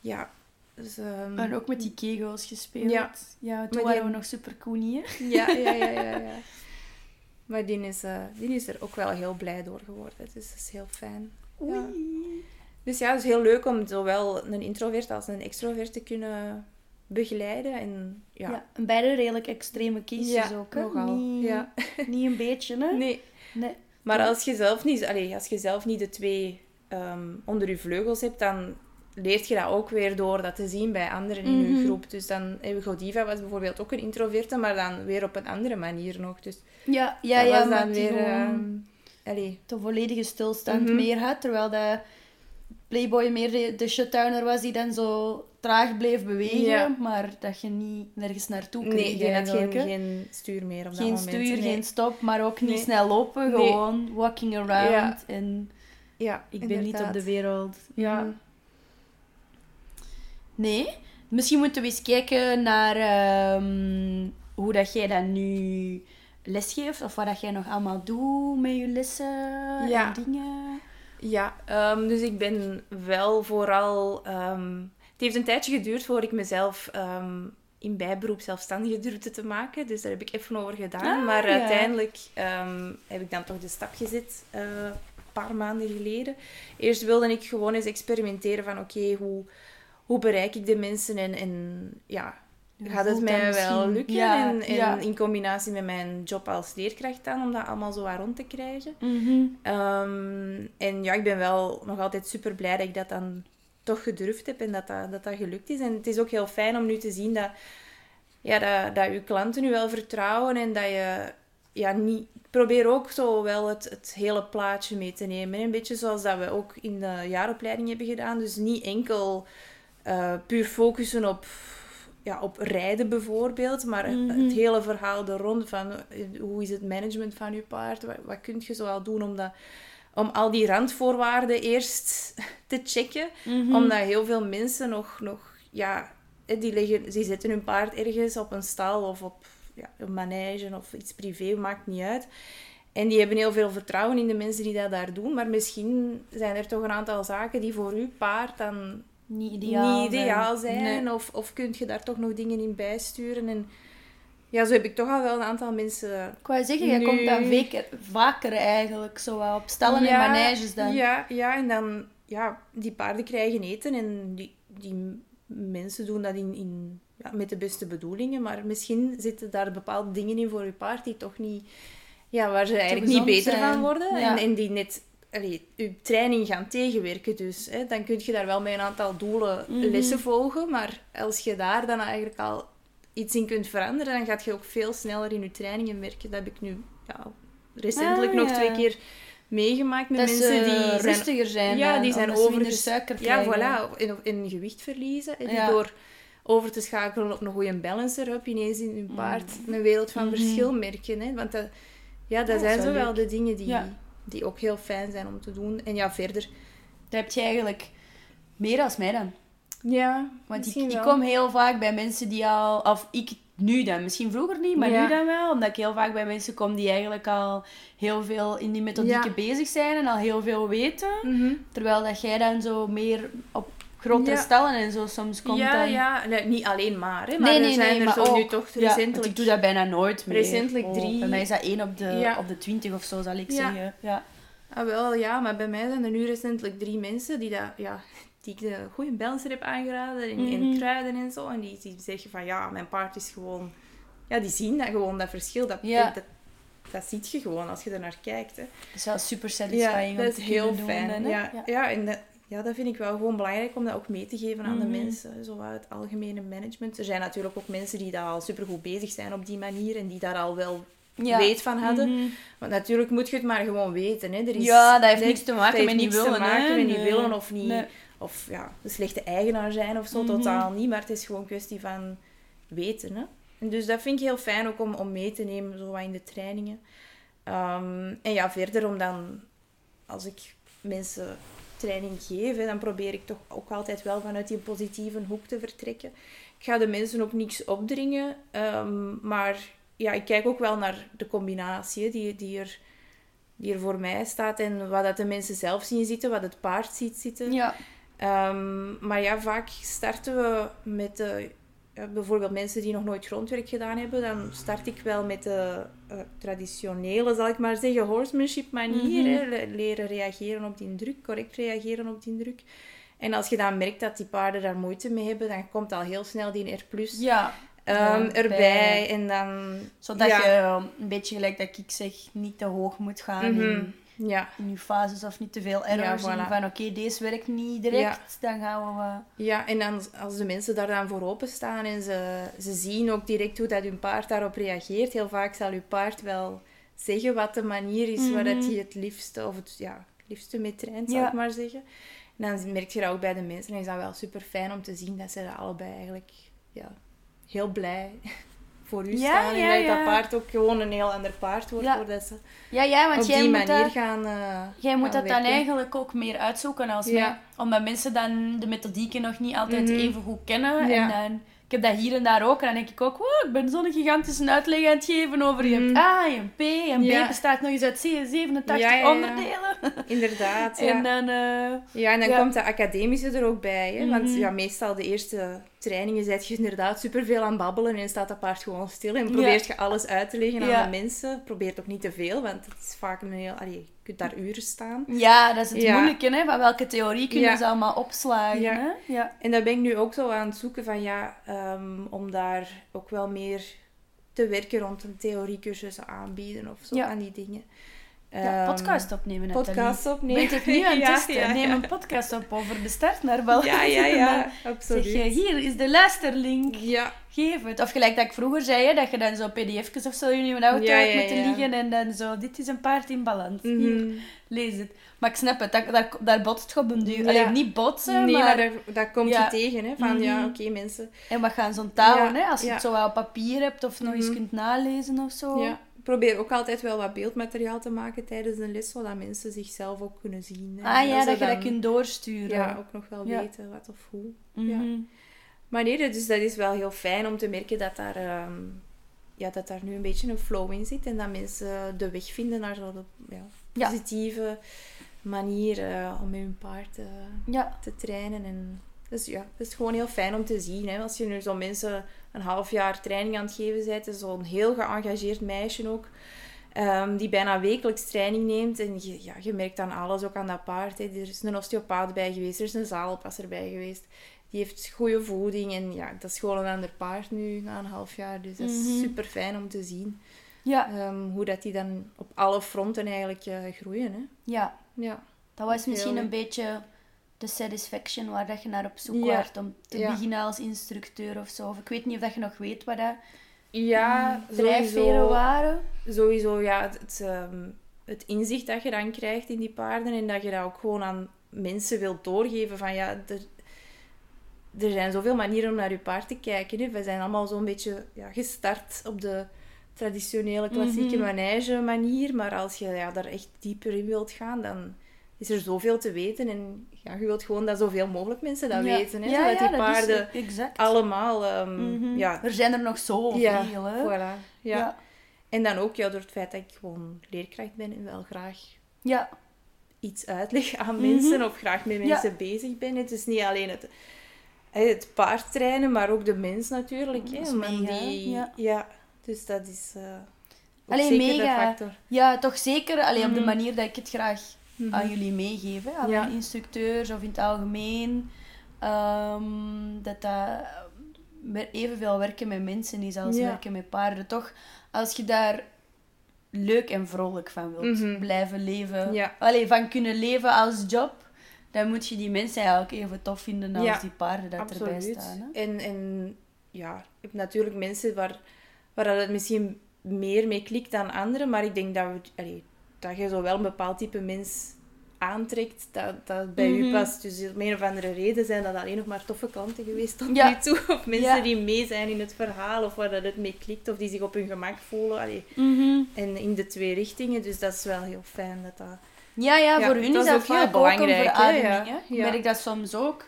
ja, dus... ehm, En ook met die kegels gespeeld. Ja. Ja, toen waren die- we nog super koenie? Ja, ja, ja, ja. ja. Maar die is, eh, die is er ook wel heel blij door geworden. Dus dat is heel fijn. Ja. Oei. Dus ja, het is heel leuk om zowel een introvert als een extrovert te kunnen begeleiden. En ja, Ja. en beide redelijk extreme Ja, ook, hè? nogal. Niet, Ja. niet een beetje, hè? nee. Nee. Maar als je zelf niet, als je zelf niet de twee ehm, onder je vleugels hebt, dan leert je dat ook weer door dat te zien bij anderen in Mhm. je groep. Dus dan, eh, Godiva was bijvoorbeeld ook een introverte, maar dan weer op een andere manier nog. Dus Ja, ja, dat ja, was dan weer... gewoon ehm, de volledige stilstand Mhm. meer had, terwijl de Playboy meer de, de shutdowner was die dan zo traag bleef bewegen, Ja. maar dat je niet nergens naartoe kreeg Nee, die had geen, geen stuur meer op dat Geen moment. stuur, nee. geen stop, maar ook niet Nee. snel lopen. Nee. Gewoon walking around. Ja. En Ja, ik ben niet op de wereld. Ja. Mhm. Nee. Misschien moeten we eens kijken naar ehm, hoe dat jij dat nu lesgeeft. Of wat dat jij nog allemaal doet met je lessen Ja. en dingen. Ja, ehm, dus ik ben wel vooral... ehm, heeft een tijdje geduurd voordat ik mezelf ehm, in bijberoep zelfstandige durfde te maken. Dus daar heb ik even over gedaan. Ah, maar ja. uiteindelijk ehm, heb ik dan toch de stap gezet, eh, een paar maanden geleden. Eerst wilde ik gewoon eens experimenteren van... Oké, hoe, hoe bereik ik de mensen en... en ja, gaat het mij wel lukken? Ja, en en ja. in combinatie met mijn job als leerkracht dan, om dat allemaal zo rond te krijgen. Ehm, en ja, ik ben wel nog altijd super blij dat ik dat dan toch gedurfd heb en dat dat, dat dat gelukt is. En het is ook heel fijn om nu te zien dat, ja, dat, dat je klanten nu wel vertrouwen en dat je ja, niet... Probeer ook zo wel het, het hele plaatje mee te nemen. Een beetje zoals dat we ook in de jaaropleiding hebben gedaan. Dus niet enkel eh, puur focussen op, ja, op rijden bijvoorbeeld, maar Mhm. het hele verhaal er rond van eh, hoe is het management van je paard, wat, wat kun je zoal doen om, dat, om al die randvoorwaarden eerst te checken, Mhm. omdat heel veel mensen nog, nog ja, die, leggen, die zetten hun paard ergens op een stal of op ja, een manege of iets privé, maakt niet uit. En die hebben heel veel vertrouwen in de mensen die dat daar doen, maar misschien zijn er toch een aantal zaken die voor uw paard dan Niet ideaal niet ideaal zijn. Nee. Of, of kun je daar toch nog dingen in bijsturen. En ja, zo heb ik toch al wel een aantal mensen... Ik wou zeggen, jij Nu- komt dan vaker, vaker eigenlijk, zo wel op stallen Ja, en maneges dan. Ja, ja, en dan... Ja, die paarden krijgen eten en die, die mensen doen dat in, in, ja, met de beste bedoelingen. Maar misschien zitten daar bepaalde dingen in voor je paard die toch niet... Ja, waar ze eigenlijk niet beter zijn. van worden. Ja. En, en die net... Allee, je training gaan tegenwerken. Dus hè, dan kun je daar wel met een aantal doelen Mhm. lessen volgen. Maar als je daar dan eigenlijk al iets in kunt veranderen, dan gaat je ook veel sneller in je trainingen werken. Dat heb ik nu ja, recentelijk Ah, nog ja. twee keer meegemaakt met Dat mensen die zijn rustiger zijn ja, die zijn overges- suiker Ja, krijgen. voilà. En, en gewicht verliezen. En Ja. door over te schakelen op een goede balancer up ineens in hun paard Mm. een wereld van Mhm. verschil merken. Hè? Want dat, ja, dat Ja, zijn zo wel de dingen die, Ja. die ook heel fijn zijn om te doen. En ja, verder... Dat heb je eigenlijk meer als mij dan. Ja, Want ik, kom heel vaak bij mensen die al... Of ik nu dan, misschien vroeger niet, maar Ja. nu dan wel. Omdat ik heel vaak bij mensen kom die eigenlijk al heel veel in die methodieken Ja. bezig zijn en al heel veel weten. Mhm. Terwijl dat jij dan zo meer op grotere Ja. stellen en zo soms komt ja, dan... ja. Nee, niet alleen maar, hè. Maar Nee, er nee, zijn nee, er maar zo ook. nu toch recentelijk... ik doe dat bijna nooit meer. Recentelijk Oh, drie. Bij mij is dat één op de, op de twintig of zo, zal ik zeggen. Ja. Ah, wel, ja, maar bij mij zijn er nu recentelijk drie mensen die, dat, ja, die ik de goede balancer heb aangeraden en, en Mhm. kruiden en zo. En die, die zeggen van ja, mijn paard is gewoon... Ja, die zien dat gewoon, dat verschil. Dat, Ja. dat, dat ziet je gewoon als je er naar kijkt. Hè. Dat is wel super Ja, satisfying om dat is heel doen fijn. dan, hè. ja, ja. en dat, ja, dat vind ik wel gewoon belangrijk om dat ook mee te geven aan Mhm. de mensen. Zo het algemene management. Er zijn natuurlijk ook mensen die daar al supergoed bezig zijn op die manier en die daar al wel Ja. weet van hadden. Mhm. Want natuurlijk moet je het maar gewoon weten. Hè. Er is, Ja, dat heeft niks te maken met niet willen, te maken hè. met niet willen of niet... Nee. Of ja, een slechte eigenaar zijn of zo, Mhm. totaal niet. Maar het is gewoon een kwestie van weten. Hè. En dus dat vind ik heel fijn ook om, om mee te nemen, zo wat in de trainingen. Ehm, en ja, verder om dan... Als ik mensen training geef, hè, dan probeer ik toch ook altijd wel vanuit die positieve hoek te vertrekken. Ik ga de mensen ook niks opdringen, ehm, maar ja, ik kijk ook wel naar de combinatie hè, die, die, er, die er voor mij staat en wat dat de mensen zelf zien zitten, wat het paard ziet zitten. Ja. Ehm, maar ja, vaak starten we met de, bijvoorbeeld mensen die nog nooit grondwerk gedaan hebben. Dan start ik wel met de eh, traditionele, zal ik maar zeggen, horsemanship manier. Mhm. Leren reageren op die druk, correct reageren op die druk. En als je dan merkt dat die paarden daar moeite mee hebben, dan komt al heel snel die R+. Ja. ehm, Ja, erbij. bij. En dan... Zodat ja, je een beetje gelijk dat ik zeg, niet te hoog moet gaan Mhm. Ja, in je fases of niet te veel error Ja, voilà. van oké, deze werkt niet direct, dan gaan we. Ja, en dan, als de mensen daar dan voor openstaan en ze, ze zien ook direct hoe dat hun paard daarop reageert, heel vaak zal uw paard wel zeggen wat de manier is waar dat Mhm. hij het liefste, of het ja, het liefste mee traint, zal ik maar zeggen. En dan merk je dat ook bij de mensen. En is dat wel super fijn om te zien dat ze dat allebei eigenlijk ja, heel blij voor u Ja, staan. ja, en dat dat paard ook gewoon een heel ander paard wordt, voordat ze Ja, ja, want op jij die moet manier dat... gaan eh, Jij moet gaan dat dan eigenlijk ook meer uitzoeken als mij. Omdat mensen dan de methodieken nog niet altijd Mhm. even goed kennen. En dan, ik heb dat hier en daar ook. En dan denk ik ook, wow, ik ben zo'n gigantische uitleg aan het geven over je hebt Mhm. A, je hebt P. En Ja. B bestaat nog eens uit 87 Ja, ja, ja. onderdelen. Inderdaad, ja. En dan... eh, Ja, en dan komt de academische er ook bij. Hè? Want Mhm. ja, meestal de eerste trainingen zet je inderdaad superveel aan babbelen en staat dat paard gewoon stil. En probeert je alles uit te leggen Ja. aan de mensen. Probeert ook niet te veel, want het is vaak een heel... Allee, je kunt daar uren staan. ja, dat is het Ja. moeilijke, hè. Van welke theorie kunnen Ja. ze allemaal opslagen, Ja. hè. Ja. En daar ben ik nu ook zo aan het zoeken van ja, ehm, om daar ook wel meer te werken rond een theoriecursus aanbieden of zo, Ja. aan die dingen. Ja, Ehm, podcast opnemen, Nathalie. podcast opnemen. Ben ik nu aan het Ja, testen? ja. Neem een podcast op over de start naar balans. Ja, ja, ja, absoluut. Zeg je, hier is de luisterlink. Ja, Geef het. Of gelijk dat ik vroeger zei, hè, dat je dan zo pdf'tjes of zo in je auto ja, moeten liggen en dan zo, dit is een paard in balans. mhm. Hier, lees het. Maar ik snap het, dat, daar, daar botst het op een duur. Ja. Allee, niet botsen, nee, maar, maar... daar, komt je tegen, hè, van ja, Mhm. oké, mensen... En wat gaan onthouden, Ja, hè? Als je het zo wel op papier hebt of nog eens Mhm. kunt nalezen of zo. Ja, probeer ook altijd wel wat beeldmateriaal te maken tijdens een les, zodat mensen zichzelf ook kunnen zien. hè. Ah ja, dat je dat kunt doorsturen. Ja, ook nog wel Ja. weten wat of hoe. Mhm. Maar nee, dus dat is wel heel fijn om te merken dat daar, ehm, ja, dat daar nu een beetje een flow in zit. En dat mensen de weg vinden naar zo'n ja, Ja. positieve manier eh, om met hun paard eh, Ja. te trainen. En dus ja, het is gewoon heel fijn om te zien. Hè? Als je nu zo'n mensen een half jaar training aan het geven bent, is zo'n heel geëngageerd meisje ook, ehm, die bijna wekelijks training neemt. En je, ja, je merkt aan alles, ook aan dat paard. Hè? Er is een osteopaat bij geweest, er is een zaalpasser bij geweest. Die heeft goede voeding en ja, dat is gewoon een ander paard nu na een half jaar. Dus dat is Mhm. super fijn om te zien Ja. ehm, hoe dat die dan op alle fronten eigenlijk eh, groeien. Hè? ja. Ja. Dat was misschien Heel- een beetje de satisfaction waar dat je naar op zoek Ja. was om te Ja. beginnen als instructeur of zo. Of ik weet niet of dat je nog weet wat dat Ja, drijfveren waren. sowieso ja, het, het, ehm, het inzicht dat je dan krijgt in die paarden en dat je dat ook gewoon aan mensen wilt doorgeven van ja, er, er zijn zoveel manieren om naar je paard te kijken. Hè. We zijn allemaal zo'n beetje ja, gestart op de traditionele, klassieke Mhm. manege manier. Maar als je ja, daar echt dieper in wilt gaan, dan is er zoveel te weten. En ja, je wilt gewoon dat zoveel mogelijk mensen dat Ja. weten. Hè? Ja, Zodat die paarden allemaal... ehm, Mhm. ja, Er zijn er nog zoveel, hè. voilà. Ja. Ja. En dan ook ja, door het feit dat ik gewoon leerkracht ben en wel graag Ja. iets uitleg aan mensen of graag met mensen bezig ben. Het is niet alleen het, het paard trainen, maar ook de mens natuurlijk. Hè, die, ja. ja. dus dat is ook Allee, zeker mega. factor. Ja, toch zeker. Allee, op de Mhm. manier dat ik het graag Mhm. aan jullie meegeef. Hè? Aan mijn instructeurs of in het algemeen. Ehm, dat dat evenveel werken met mensen is als werken met paarden. Toch, als je daar leuk en vrolijk van wilt Mhm. blijven leven. Ja. Allee, van kunnen leven als job. Dan moet je die mensen eigenlijk even tof vinden als Ja, die paarden dat erbij staan. Hè? En, en ja, je hebt natuurlijk mensen waar, waar dat het misschien meer mee klikt dan anderen, maar ik denk dat, we, allee, dat je zo wel een bepaald type mens aantrekt dat, dat bij Mhm. u past. Dus om een of andere reden zijn dat alleen nog maar toffe klanten geweest tot Ja. nu toe. Of mensen Ja. die mee zijn in het verhaal, of waar dat het mee klikt, of die zich op hun gemak voelen. Mhm. en in de twee richtingen, dus dat is wel heel fijn dat dat... Ja, ja, Ja, voor hun is dat ook heel vaak ook een belangrijk, verademing. Hè? Ik merk dat soms ook.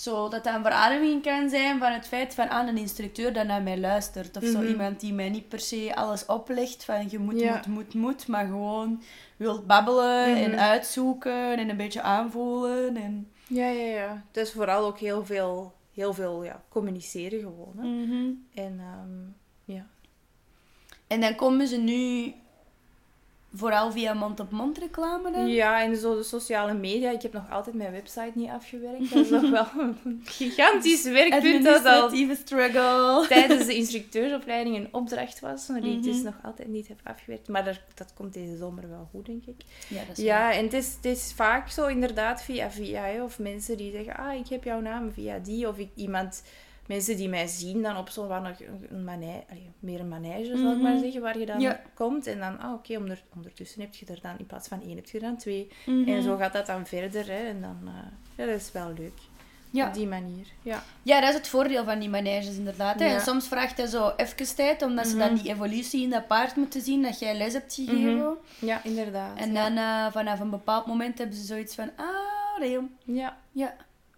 Zo, dat dat een verademing kan zijn van het feit van aan een instructeur dat naar mij luistert. Of zo Mhm. iemand die mij niet per se alles oplegt van je moet, Ja. moet, moet, moet. Maar gewoon wilt babbelen Mhm. en uitzoeken en een beetje aanvoelen. En... Ja, ja, ja. Het is vooral ook heel veel, heel veel ja, communiceren gewoon. Hè. Mhm. En ehm, ja. En dan komen ze nu vooral via mond-op-mond reclame dan? Ja, en zo de sociale media. Ik heb nog altijd mijn website niet afgewerkt. Dat is nog wel een gigantisch werkpunt dat al struggle. tijdens de instructeursopleiding een opdracht was, maar die ik dus Mhm. nog altijd niet heb afgewerkt. Maar dat, dat komt deze zomer wel goed, denk ik. Ja, dat is waar. Ja, en het is, het is vaak zo inderdaad via via, hè, of mensen die zeggen, ah, ik heb jouw naam via die, of ik, iemand, mensen die mij zien dan op zo'n een, allee, meer een manege, zal ik maar Mhm. zeggen, waar je dan Ja. komt. En dan, ah, oké, onder, ondertussen heb je er dan, in plaats van één, heb je er dan twee. Mhm. En zo gaat dat dan verder, hè, en dan, eh, ja, dat is wel leuk. Ja. Op die manier, ja. Ja, dat is het voordeel van die maneges inderdaad. Hè. Ja. En soms vraagt hij zo even tijd, omdat ze dan Mhm. die evolutie in dat paard moeten zien, dat jij les hebt gegeven. Ja, inderdaad. En ja. dan eh, vanaf een bepaald moment hebben ze zoiets van, ah, Leon. Ja. Ja.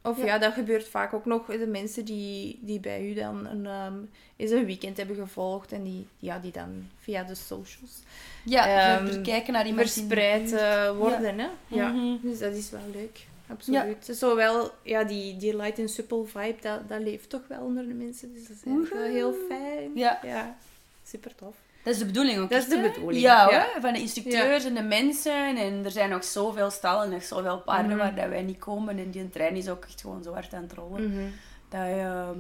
Of Ja. ja. dat gebeurt vaak ook nog. De mensen die, die bij u dan een, ehm, eens een weekend hebben gevolgd en die, ja, die dan via de socials Ja, Ehm, kijken naar iemand verspreid eh, worden. Hè? Ja. Mhm. Dus dat is wel leuk. Absoluut. Zowel ja, die, die light en supple vibe, dat, dat leeft toch wel onder de mensen. Dus dat is wel heel fijn. Ja. ja. Super tof. Dat is de bedoeling ook. Dat is de bedoeling, Ja, ja. hoor, van de instructeurs en de mensen. En er zijn nog zoveel stallen en zoveel paarden Mhm. waar dat wij niet komen. En die trein is ook echt gewoon zo hard aan het rollen. Mhm. Dat je ehm,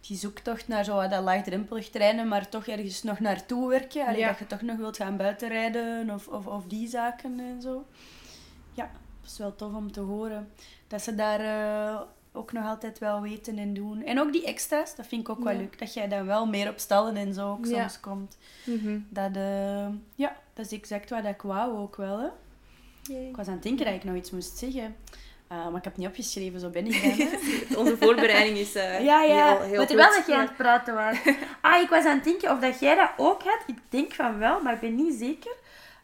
die zoektocht naar zo dat laagdrempelig trainen, maar toch ergens nog naartoe werken. Allee, Ja. Dat je toch nog wilt gaan buitenrijden of, of, of die zaken en zo. Ja, dat is wel tof om te horen. Dat ze daar eh, ook nog altijd wel weten en doen. En ook die extra's, dat vind ik ook wel Ja. leuk. Dat jij dan wel meer op stallen en zo ook Ja. soms komt. Mhm. Dat, eh, ja, dat is exact wat ik wou ook wel. Hè. Ik was aan het denken dat ik nog iets moest zeggen. Eh, maar ik heb het niet opgeschreven, zo ben ik dan. Onze voorbereiding is eh Ja, ja. heel, heel maar terwijl goed. dat jij aan het praten was. Ah, ik was aan het denken of dat jij dat ook had. Ik denk van wel, maar ik ben niet zeker.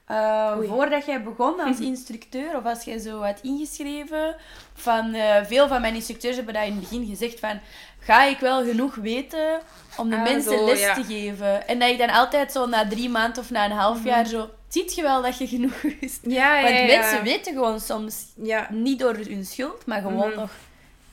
Eh, Oei. voordat jij begon als instructeur, of als jij zo had ingeschreven, van eh, veel van mijn instructeurs hebben dat in het begin gezegd van, ga ik wel genoeg weten om de Ah, mensen zo, les ja. te geven? En dat ik dan altijd zo na drie maanden of na een half Mhm. jaar zo, ziet je wel dat je genoeg? Ja, ja, Want mensen weten gewoon soms Ja, niet door hun schuld, maar gewoon Mhm. nog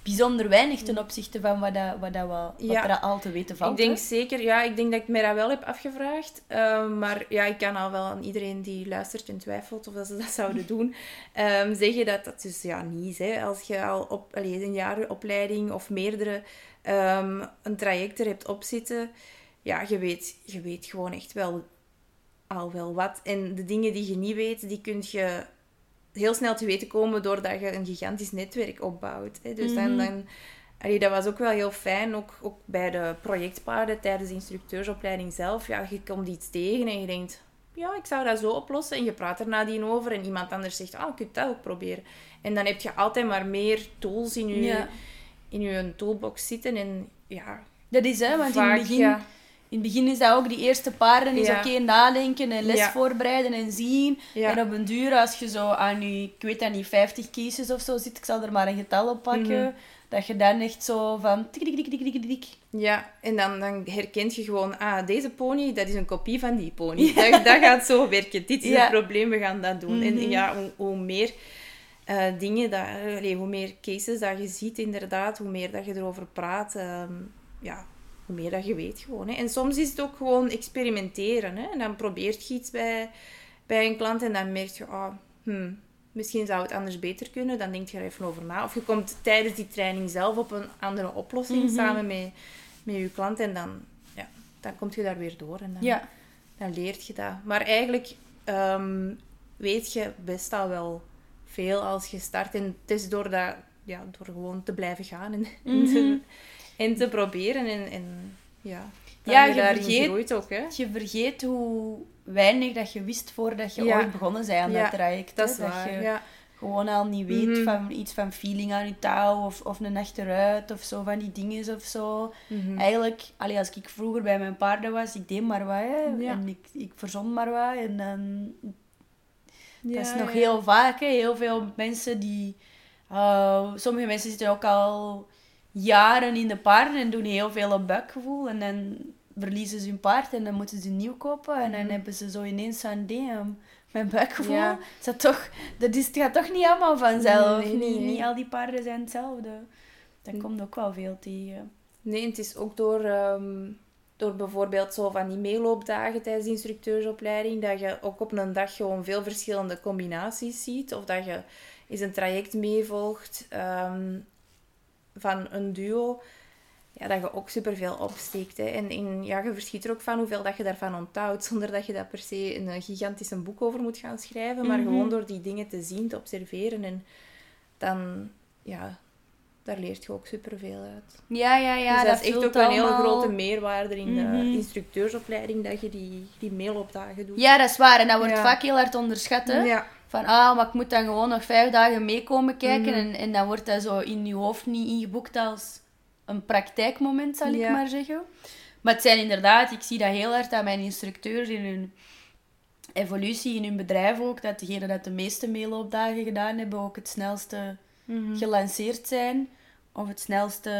bijzonder weinig ten opzichte van wat, dat, wat, dat wel, wat Ja. er al te weten valt. ik denk hè. zeker, ja, ik denk dat ik mij dat wel heb afgevraagd. Ehm, maar ja, ik kan al wel aan iedereen die luistert en twijfelt of dat ze dat zouden doen, ehm, zeggen dat dat dus ja, niet is. Hè. Als je al op allee, een jaar opleiding of meerdere ehm, een traject er hebt opzitten, ja, je weet, je weet gewoon echt wel al wel wat. En de dingen die je niet weet, die kun je heel snel te weten komen doordat je een gigantisch netwerk opbouwt. Hè. Dus dan, Mhm. dan Allee, dat was ook wel heel fijn, ook, ook bij de projectpaarden tijdens de instructeursopleiding zelf. Ja, je komt iets tegen en je denkt, ja, ik zou dat zo oplossen. En je praat er nadien over en iemand anders zegt, ah, je kunt dat ook proberen. En dan heb je altijd maar meer tools in je, Ja. in je toolbox zitten. En ja, Dat is hè, want in het begin ja, In het begin is dat ook die eerste paarden, is Ja. oké nadenken en les Ja. voorbereiden en zien. Ja. En op een duur, als je zo aan je, ik weet dat niet, 50 cases of zo zit, ik zal er maar een getal op pakken, Mhm. dat je dan echt zo van tik, tik, tik, tik, tik, tik. Ja, en dan, dan herkent je gewoon, ah, deze pony, dat is een kopie van die pony. Dat, dat gaat zo werken. Dit is Ja. het probleem, we gaan dat doen. Mhm. En ja, hoe, hoe meer eh, dingen, dat, allee, hoe meer cases dat je ziet inderdaad, hoe meer dat je erover praat, ehm, ja, hoe meer dat je weet gewoon. Hè. En soms is het ook gewoon experimenteren. Hè. En dan probeert je iets bij, bij een klant en dan merk je, hmm, misschien zou het anders beter kunnen. Dan denk je er even over na. Of je komt tijdens die training zelf op een andere oplossing Mhm. samen met, met je klant en dan, ja, dan kom je daar weer door en dan, Ja. dan leert je dat. Maar eigenlijk ehm, weet je best al wel veel als je start. En het is door, dat, ja, door gewoon te blijven gaan en, en, te. En te proberen. En, en ja, dat Ja, je, vergeet- ook. Hè? Je vergeet hoe weinig dat je wist voordat je Ja. ooit begonnen bent aan Ja, dat traject. Dat is waar, je ja. gewoon al niet weet Mhm. van iets van feeling aan je touw of, of een achteruit of zo, van die dingen of zo. Mhm. Eigenlijk, allee, als ik vroeger bij mijn paarden was, ik deed maar wat hè, en ik, ik verzon maar wat. En dan, dat is nog heel vaak, hè. heel veel mensen die... eh, sommige mensen zitten ook al jaren in de paarden en doen heel veel op buikgevoel. En dan verliezen ze hun paard en dan moeten ze nieuw kopen. En dan Mhm. hebben ze zo ineens zo'n damn, mijn buikgevoel. Ja. Is dat, toch, dat is, het gaat toch niet allemaal vanzelf. Nee, nee, niet, nee. niet al die paarden zijn hetzelfde. Dat Mm. komt ook wel veel tegen. Nee, het is ook door, ehm, door bijvoorbeeld zo van die meeloopdagen tijdens de instructeursopleiding, dat je ook op een dag gewoon veel verschillende combinaties ziet. Of dat je eens een traject meevolgt ehm, van een duo, ja, dat je ook superveel opsteekt. Hè. En, en ja, je verschiet er ook van hoeveel dat je daarvan onthoudt, zonder dat je daar per se een eh, gigantisch een boek over moet gaan schrijven, maar Mhm. gewoon door die dingen te zien, te observeren en dan, ja, daar leert je ook superveel uit. Ja, ja, ja. dus dat, is echt ook een heel allemaal- grote meerwaarde in de Mhm. instructeursopleiding, dat je die, die mailopdagen doet. Ja, dat is waar. En dat wordt Ja. vaak heel hard onderschat. Hè? ja. Van, ah, maar ik moet dan gewoon nog vijf dagen meekomen kijken. Mhm. En, en dan wordt dat zo in je hoofd niet ingeboekt als een praktijkmoment, zal ik Ja. maar zeggen. Maar het zijn inderdaad, ik zie dat heel hard aan mijn instructeurs in hun evolutie, in hun bedrijf ook, dat degenen dat de meeste meeloopdagen gedaan hebben, ook het snelste Mhm. gelanceerd zijn. Of het snelste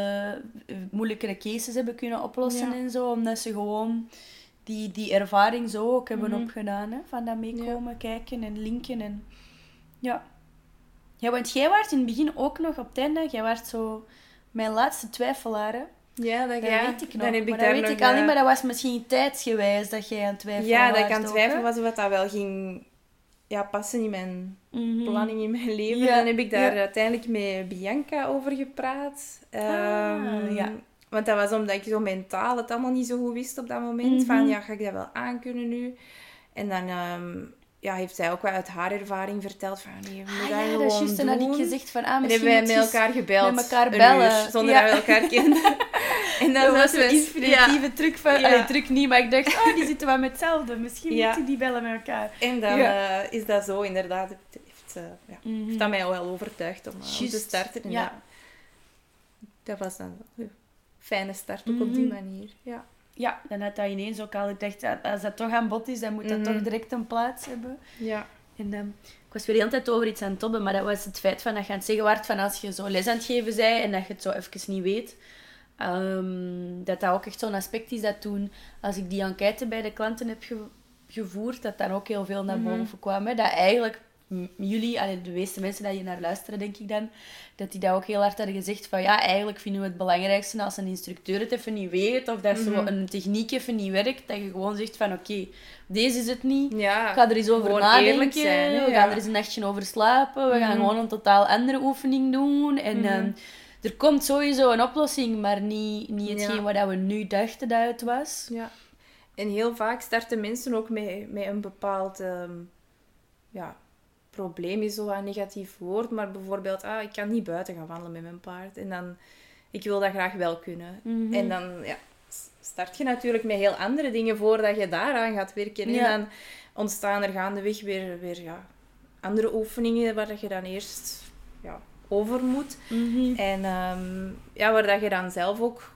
eh, moeilijkere cases hebben kunnen oplossen Ja. en zo. Omdat ze gewoon die, die ervaring zo ook hebben Mhm. opgedaan. Hè? Van dat meekomen, kijken en linken. En... Ja. ja, want jij was in het begin ook nog op het einde, jij was zo mijn laatste twijfelaar. Hè? Ja, dat, Dat ja, weet ik nog. Dan heb ik maar daar dat weet nog, ik al niet, eh, maar dat was misschien tijdsgewijs dat jij aan het twijfelen Ja, dat ik was aan het ook, twijfelen hè? was of dat, wel ging ja, passen in mijn Mhm. planning in mijn leven. Ja, Dan heb ik daar ja. uiteindelijk met Bianca over gepraat. Ah, Ehm, ja. Want dat was omdat ik zo mentaal het allemaal niet zo goed wist op dat moment. Mhm. Van, ja, ga ik dat wel aankunnen nu? En dan ehm, ja, heeft zij ook wel uit haar ervaring verteld van, nee, we Ah, ja, dat dat is juist. En had ik gezegd van, ah, En misschien hebben wij met elkaar gebeld. met elkaar bellen. uur, zonder Ja. dat we elkaar kenden. en dan Dat was een we- inspiratieve truc van... Ja. Allee, truc niet, maar ik dacht, oh, die zitten wel met hetzelfde. Misschien moeten die bellen met elkaar. En dan eh, is dat zo inderdaad. Het heeft, ja, heeft dat mij al wel overtuigd om, eh, om te starten. En Ja. dat, dat was dan fijne start ook op die Mhm. manier. Ja. Ja, dan had dat ineens ook al... Ik dacht, ja, als dat toch aan bod is, dan moet dat Mhm. toch direct een plaats hebben. Ja. En ehm, ik was weer de hele tijd over iets aan het tobben, maar dat was het feit van dat je aan het zeggen waart van als je zo les aan het geven bent en dat je het zo even niet weet. ehm, dat dat ook echt zo'n aspect is dat toen, als ik die enquête bij de klanten heb ge- gevoerd, dat dan ook heel veel naar Mhm. boven kwam. Hè? Dat eigenlijk jullie, allee, de meeste mensen die je naar luisteren, denk ik dan, dat die dat ook heel hard hadden gezegd van ja, eigenlijk vinden we het belangrijkste als een instructeur het even niet weet of dat zo Mhm. een techniek even niet werkt, dat je gewoon zegt van oké, deze is het niet. ja. Ik ga er eens over nadenken. zijn, hè, we ja. gaan er eens een nachtje over slapen. We gaan Mhm. gewoon een totaal andere oefening doen. En Mhm. ehm, er komt sowieso een oplossing, maar niet, niet Ja. hetgeen wat we nu dachten dat het was. ja. En heel vaak starten mensen ook met, met een bepaald ehm, ja, probleem, is zo een negatief woord. Maar bijvoorbeeld, ah, ik kan niet buiten gaan wandelen met mijn paard. En dan, ik wil dat graag wel kunnen. Mhm. En dan ja, start je natuurlijk met heel andere dingen voordat je daaraan gaat werken. Ja. En dan ontstaan er gaandeweg weer, weer ja, andere oefeningen waar je dan eerst ja, over moet. Mhm. En ehm, ja, waar dat je dan zelf ook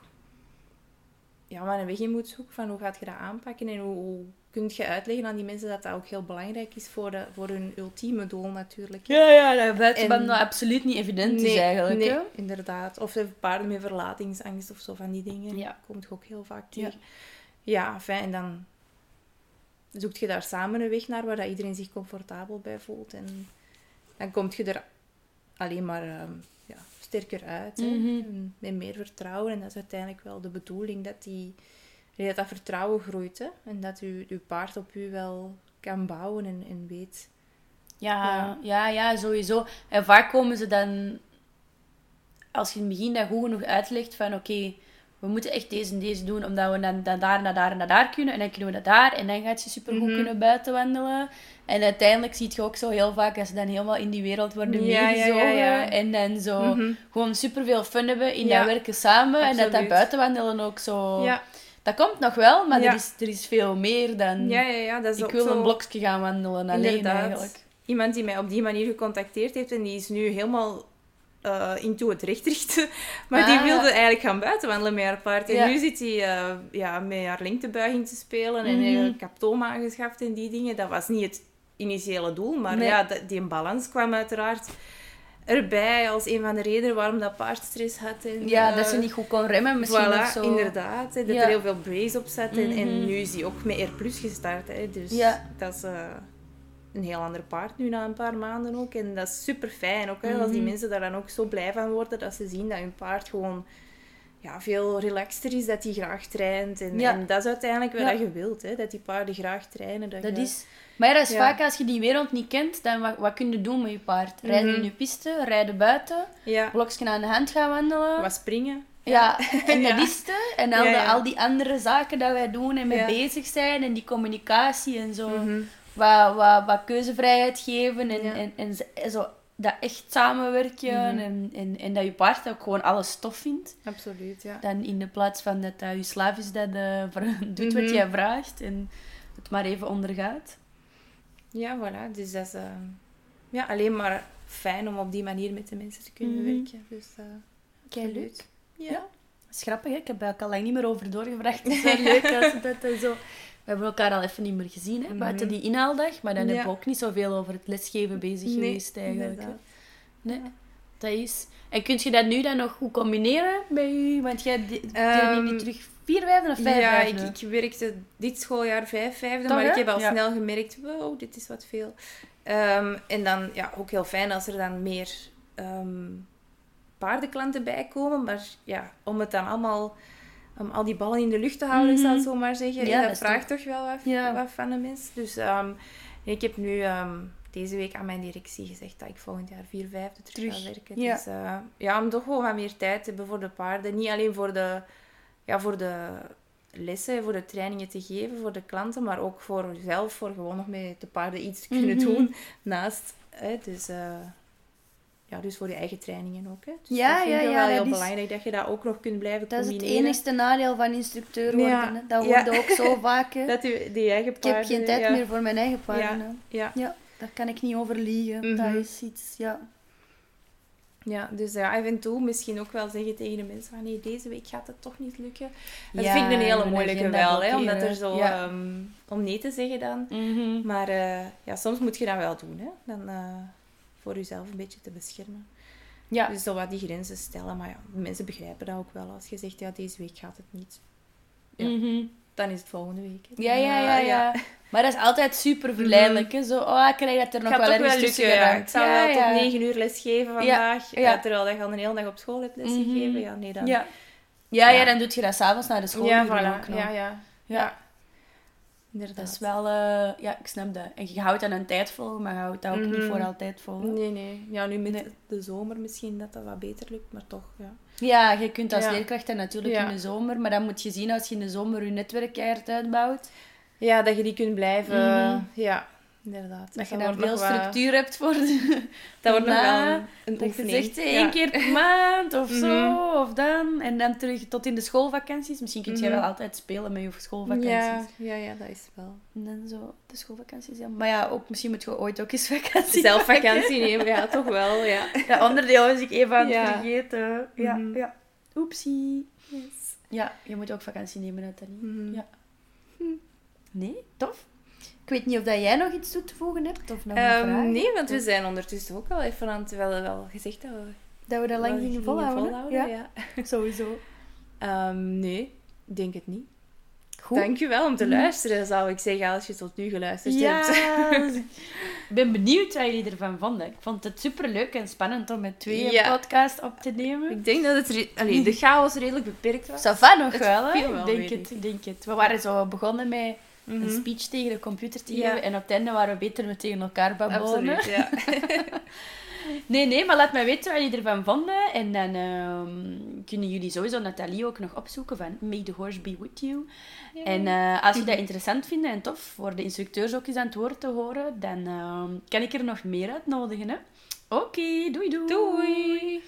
ja, maar een weg in moet zoeken van hoe gaat je dat aanpakken en hoe, hoe kun je uitleggen aan die mensen dat dat ook heel belangrijk is voor, de, voor hun ultieme doel natuurlijk. Ja, ja, dat buiten En- dat absoluut niet evident is nee, eigenlijk. nee, hè? inderdaad. Of de paarden met verlatingsangst of zo van die dingen. Ja. Komt ook heel vaak Ja. tegen. Ja, fijn. En dan zoekt je daar samen een weg naar waar dat iedereen zich comfortabel bij voelt. En dan kom je er alleen maar ehm, ja, sterker uit. En Met meer vertrouwen. En dat is uiteindelijk wel de bedoeling dat, die, dat, dat vertrouwen groeit. Hè? En dat je, je paard op u wel kan bouwen en, en weet. Ja, Ja. ja, ja, sowieso. En vaak komen ze dan, als je in het begin dat goed genoeg uitlegt, van oké, we moeten echt deze en deze doen, omdat we dan, dan daar, naar daar en naar daar kunnen. En dan kunnen we dat daar. En dan gaat je supergoed Mhm. kunnen buiten wandelen. En uiteindelijk zie je ook zo heel vaak, als ze dan helemaal in die wereld worden Ja, meegezogen. ja, ja. En dan zo Mhm. gewoon superveel fun hebben in dat werken samen. En dat dat buitenwandelen ook zo... Dat komt nog wel, maar er, is, er is veel meer dan... ja, ja, ja, dat is ik wil zo... een blokje gaan wandelen alleen Inderdaad. eigenlijk. Iemand die mij op die manier gecontacteerd heeft en die is nu helemaal eh into het recht richten. Maar die Ah. wilde eigenlijk gaan buitenwandelen met haar paard. En Ja. nu zit hij eh, ja, met haar lengtebuiging te spelen en een kaptoom aangeschaft en die dingen. Dat was niet het initiële doel, maar Nee. ja, die balans kwam uiteraard erbij als een van de redenen waarom dat paard stress had. En, Ja, dat ze niet goed kon remmen misschien Voilà, of zo. inderdaad. Hè, dat Ja. er heel veel brace op zat. En, en Mhm. nu is hij ook met R Plus gestart. Hè, dus dat is een heel ander paard nu na een paar maanden ook. En dat is super fijn ook. Hè, Als die Mhm. mensen daar dan ook zo blij van worden. Dat ze zien dat hun paard gewoon ja, veel relaxter is. Dat hij graag traint. En, Ja. en dat is uiteindelijk wat Ja. je wilt. Hè, dat die paarden graag trainen. Dat, Dat je- is... Maar ja, dat is Ja. vaak als je die wereld niet kent, dan wat, wat kun je doen met je paard? Rijden Mhm. in je piste, rijden buiten, Ja, blokje aan de hand gaan wandelen. wat springen. Ja, en dat is. En al, de- die andere zaken dat wij doen en mee bezig zijn en die communicatie en zo. Mhm. Wat, wat, wat keuzevrijheid geven en, Ja. en, en, zo, dat echt samenwerken Mhm. en, en, en dat je paard ook gewoon alles tof vindt. Absoluut, ja. Dan in de plaats van dat dat je slaaf is dat eh, doet wat Mhm. jij vraagt en het maar even ondergaat. Ja, voilà. Dus dat is eh, ja, alleen maar fijn om op die manier met de mensen te kunnen Mhm. werken. Dus, Kei leuk. Ja. Ja. Dat is grappig, hè? ik heb daar al lang niet meer over doorgevraagd. Het is wel leuk als dat zo... We hebben elkaar al even niet meer gezien, hè? Mhm. buiten die inhaaldag. Maar dan Ja. hebben we ook niet zoveel over het lesgeven bezig Nee, geweest eigenlijk. Nee, dat is... En kun je dat nu dan nog goed combineren bij u? Want jij di- Ehm, deed nu terug vier vijfde of vijf Ja, ik, vijfde? ik werkte dit schooljaar vijf vijfde, Toch, maar hè? ik heb al Ja. snel gemerkt, wow, dit is wat veel. Ehm, en dan ja, ook heel fijn als er dan meer ehm, paardenklanten bij komen. Maar ja, om het dan allemaal, om al die ballen in de lucht te houden, Mhm. zal ik zo maar zeggen, Ja, dat, vraagt toch wel wat, Ja. wat van de mens. Dus ehm, ik heb nu ehm, deze week aan mijn directie gezegd dat ik volgend jaar vier vijfde terug, Terug, ga werken. ja. Dus eh, ja, om toch gewoon wat meer tijd te hebben voor de paarden. Niet alleen voor de, ja, voor de lessen, voor de trainingen te geven voor de klanten, maar ook voor zelf, voor gewoon nog met de paarden iets te kunnen Mhm. doen naast. Hè, dus, eh, ja, dus voor je eigen trainingen ook. Hè. Dus Ja, dat vind ja, ik ja, wel heel is- belangrijk dat je dat ook nog kunt blijven Dat is het combineren. enigste nadeel van instructeur worden. Ja. hè. Dat Ja. hoorde ook zo vaak. hè. Dat je die eigen Ik heb geen tijd meer voor mijn eigen paarden. hè. Ja, Ja, daar kan ik niet over liegen. Mhm. Dat is iets, ja. ja, dus ja, af en toe misschien ook wel zeggen tegen de mensen van nee, deze week gaat het toch niet lukken. Dat vind ik een hele moeilijke wel, hè, omdat er zo... Ehm, om nee te zeggen dan. Mhm. Maar eh, ja, soms moet je dat wel doen, hè. Dan eh, voor jezelf een beetje te beschermen. Ja. Dus zo wat die grenzen stellen. Maar ja, mensen begrijpen dat ook wel. Als je zegt, ja, deze week gaat het niet. Ja. Mhm. Dan is het volgende week. Ja, ja, ja, ja. Maar dat is altijd super verleidelijk. hè. Zo, oh, ik krijg dat er nog wel ergens tussen ja. geraakt. Ik zou wel tot negen uur les geven vandaag. ja. terwijl dat je al een hele dag op school hebt lesgegeven. Mhm. Ja, nee, dan... Ja. Ja, dan doe je dat s'avonds naar de school. ja, voilà. Ja, ja. Ja. Inderdaad. Dat is wel... eh, ja, ik snap dat. En je houdt aan een tijd vol, maar je houdt dat ook niet Mhm. voor altijd vol. Nee, nee. Ja, nu met Nee. de zomer misschien dat dat wat beter lukt, maar toch, ja. Ja, je kunt als Ja. leerkracht dat natuurlijk Ja. in de zomer, maar dan moet je zien als je in de zomer je netwerk uitbouwt, Ja, dat je die kunt blijven... Mhm. Ja, inderdaad. dat je daar veel wat- structuur hebt voor de, Dat wordt nog wel een, een Dat je zegt één Ja. keer per maand of zo, Mhm. of dan. En dan terug tot in de schoolvakanties. Misschien kun jij Mhm. wel altijd spelen met je schoolvakanties. Ja, ja, ja, dat is wel. En dan zo de schoolvakanties. Ja. Maar ja, ook, misschien moet je ooit ook eens vakantie Zelf vakantie nemen, ja, toch wel, ja. Dat onderdeel was ik even aan het Ja. vergeten. Ja, Mhm. ja. Oepsie. Yes. Ja, je moet ook vakantie nemen, Nathalie. Ja. Nee, tof. Ik weet niet of dat jij nog iets toe te voegen hebt of nog een Ehm, vraag. nee, want we zijn ondertussen ook al even aan het wel, wel gezegd dat we Dat we dat lang gingen volhouden. volhouden, ja. ja. sowieso. Ehm, nee, ik denk het niet. Goed. Dankjewel om te luisteren, zou ik zeggen, als je tot nu geluisterd hebt. Ja, ik ben benieuwd wat jullie ervan vonden. Ik vond het superleuk en spannend om met twee Ja. een podcast op te nemen. Ik denk dat het allee, de chaos redelijk beperkt was. Ça va nog Het wel, hè? ik denk het, ik denk het. We waren zo begonnen met een Mhm. speech tegen de computer te Ja. geven en op het einde waren we beter met tegen elkaar babbelen. Absoluut, ja. Nee, nee, maar laat mij weten wat jullie ervan vonden. En dan ehm, kunnen jullie sowieso Nathalie ook nog opzoeken van May the Horse Be With You. En eh, als je dat interessant vindt en tof voor de instructeurs ook eens aan het woord te horen, dan ehm, kan ik er nog meer uitnodigen. Oké, doei doei. Doei!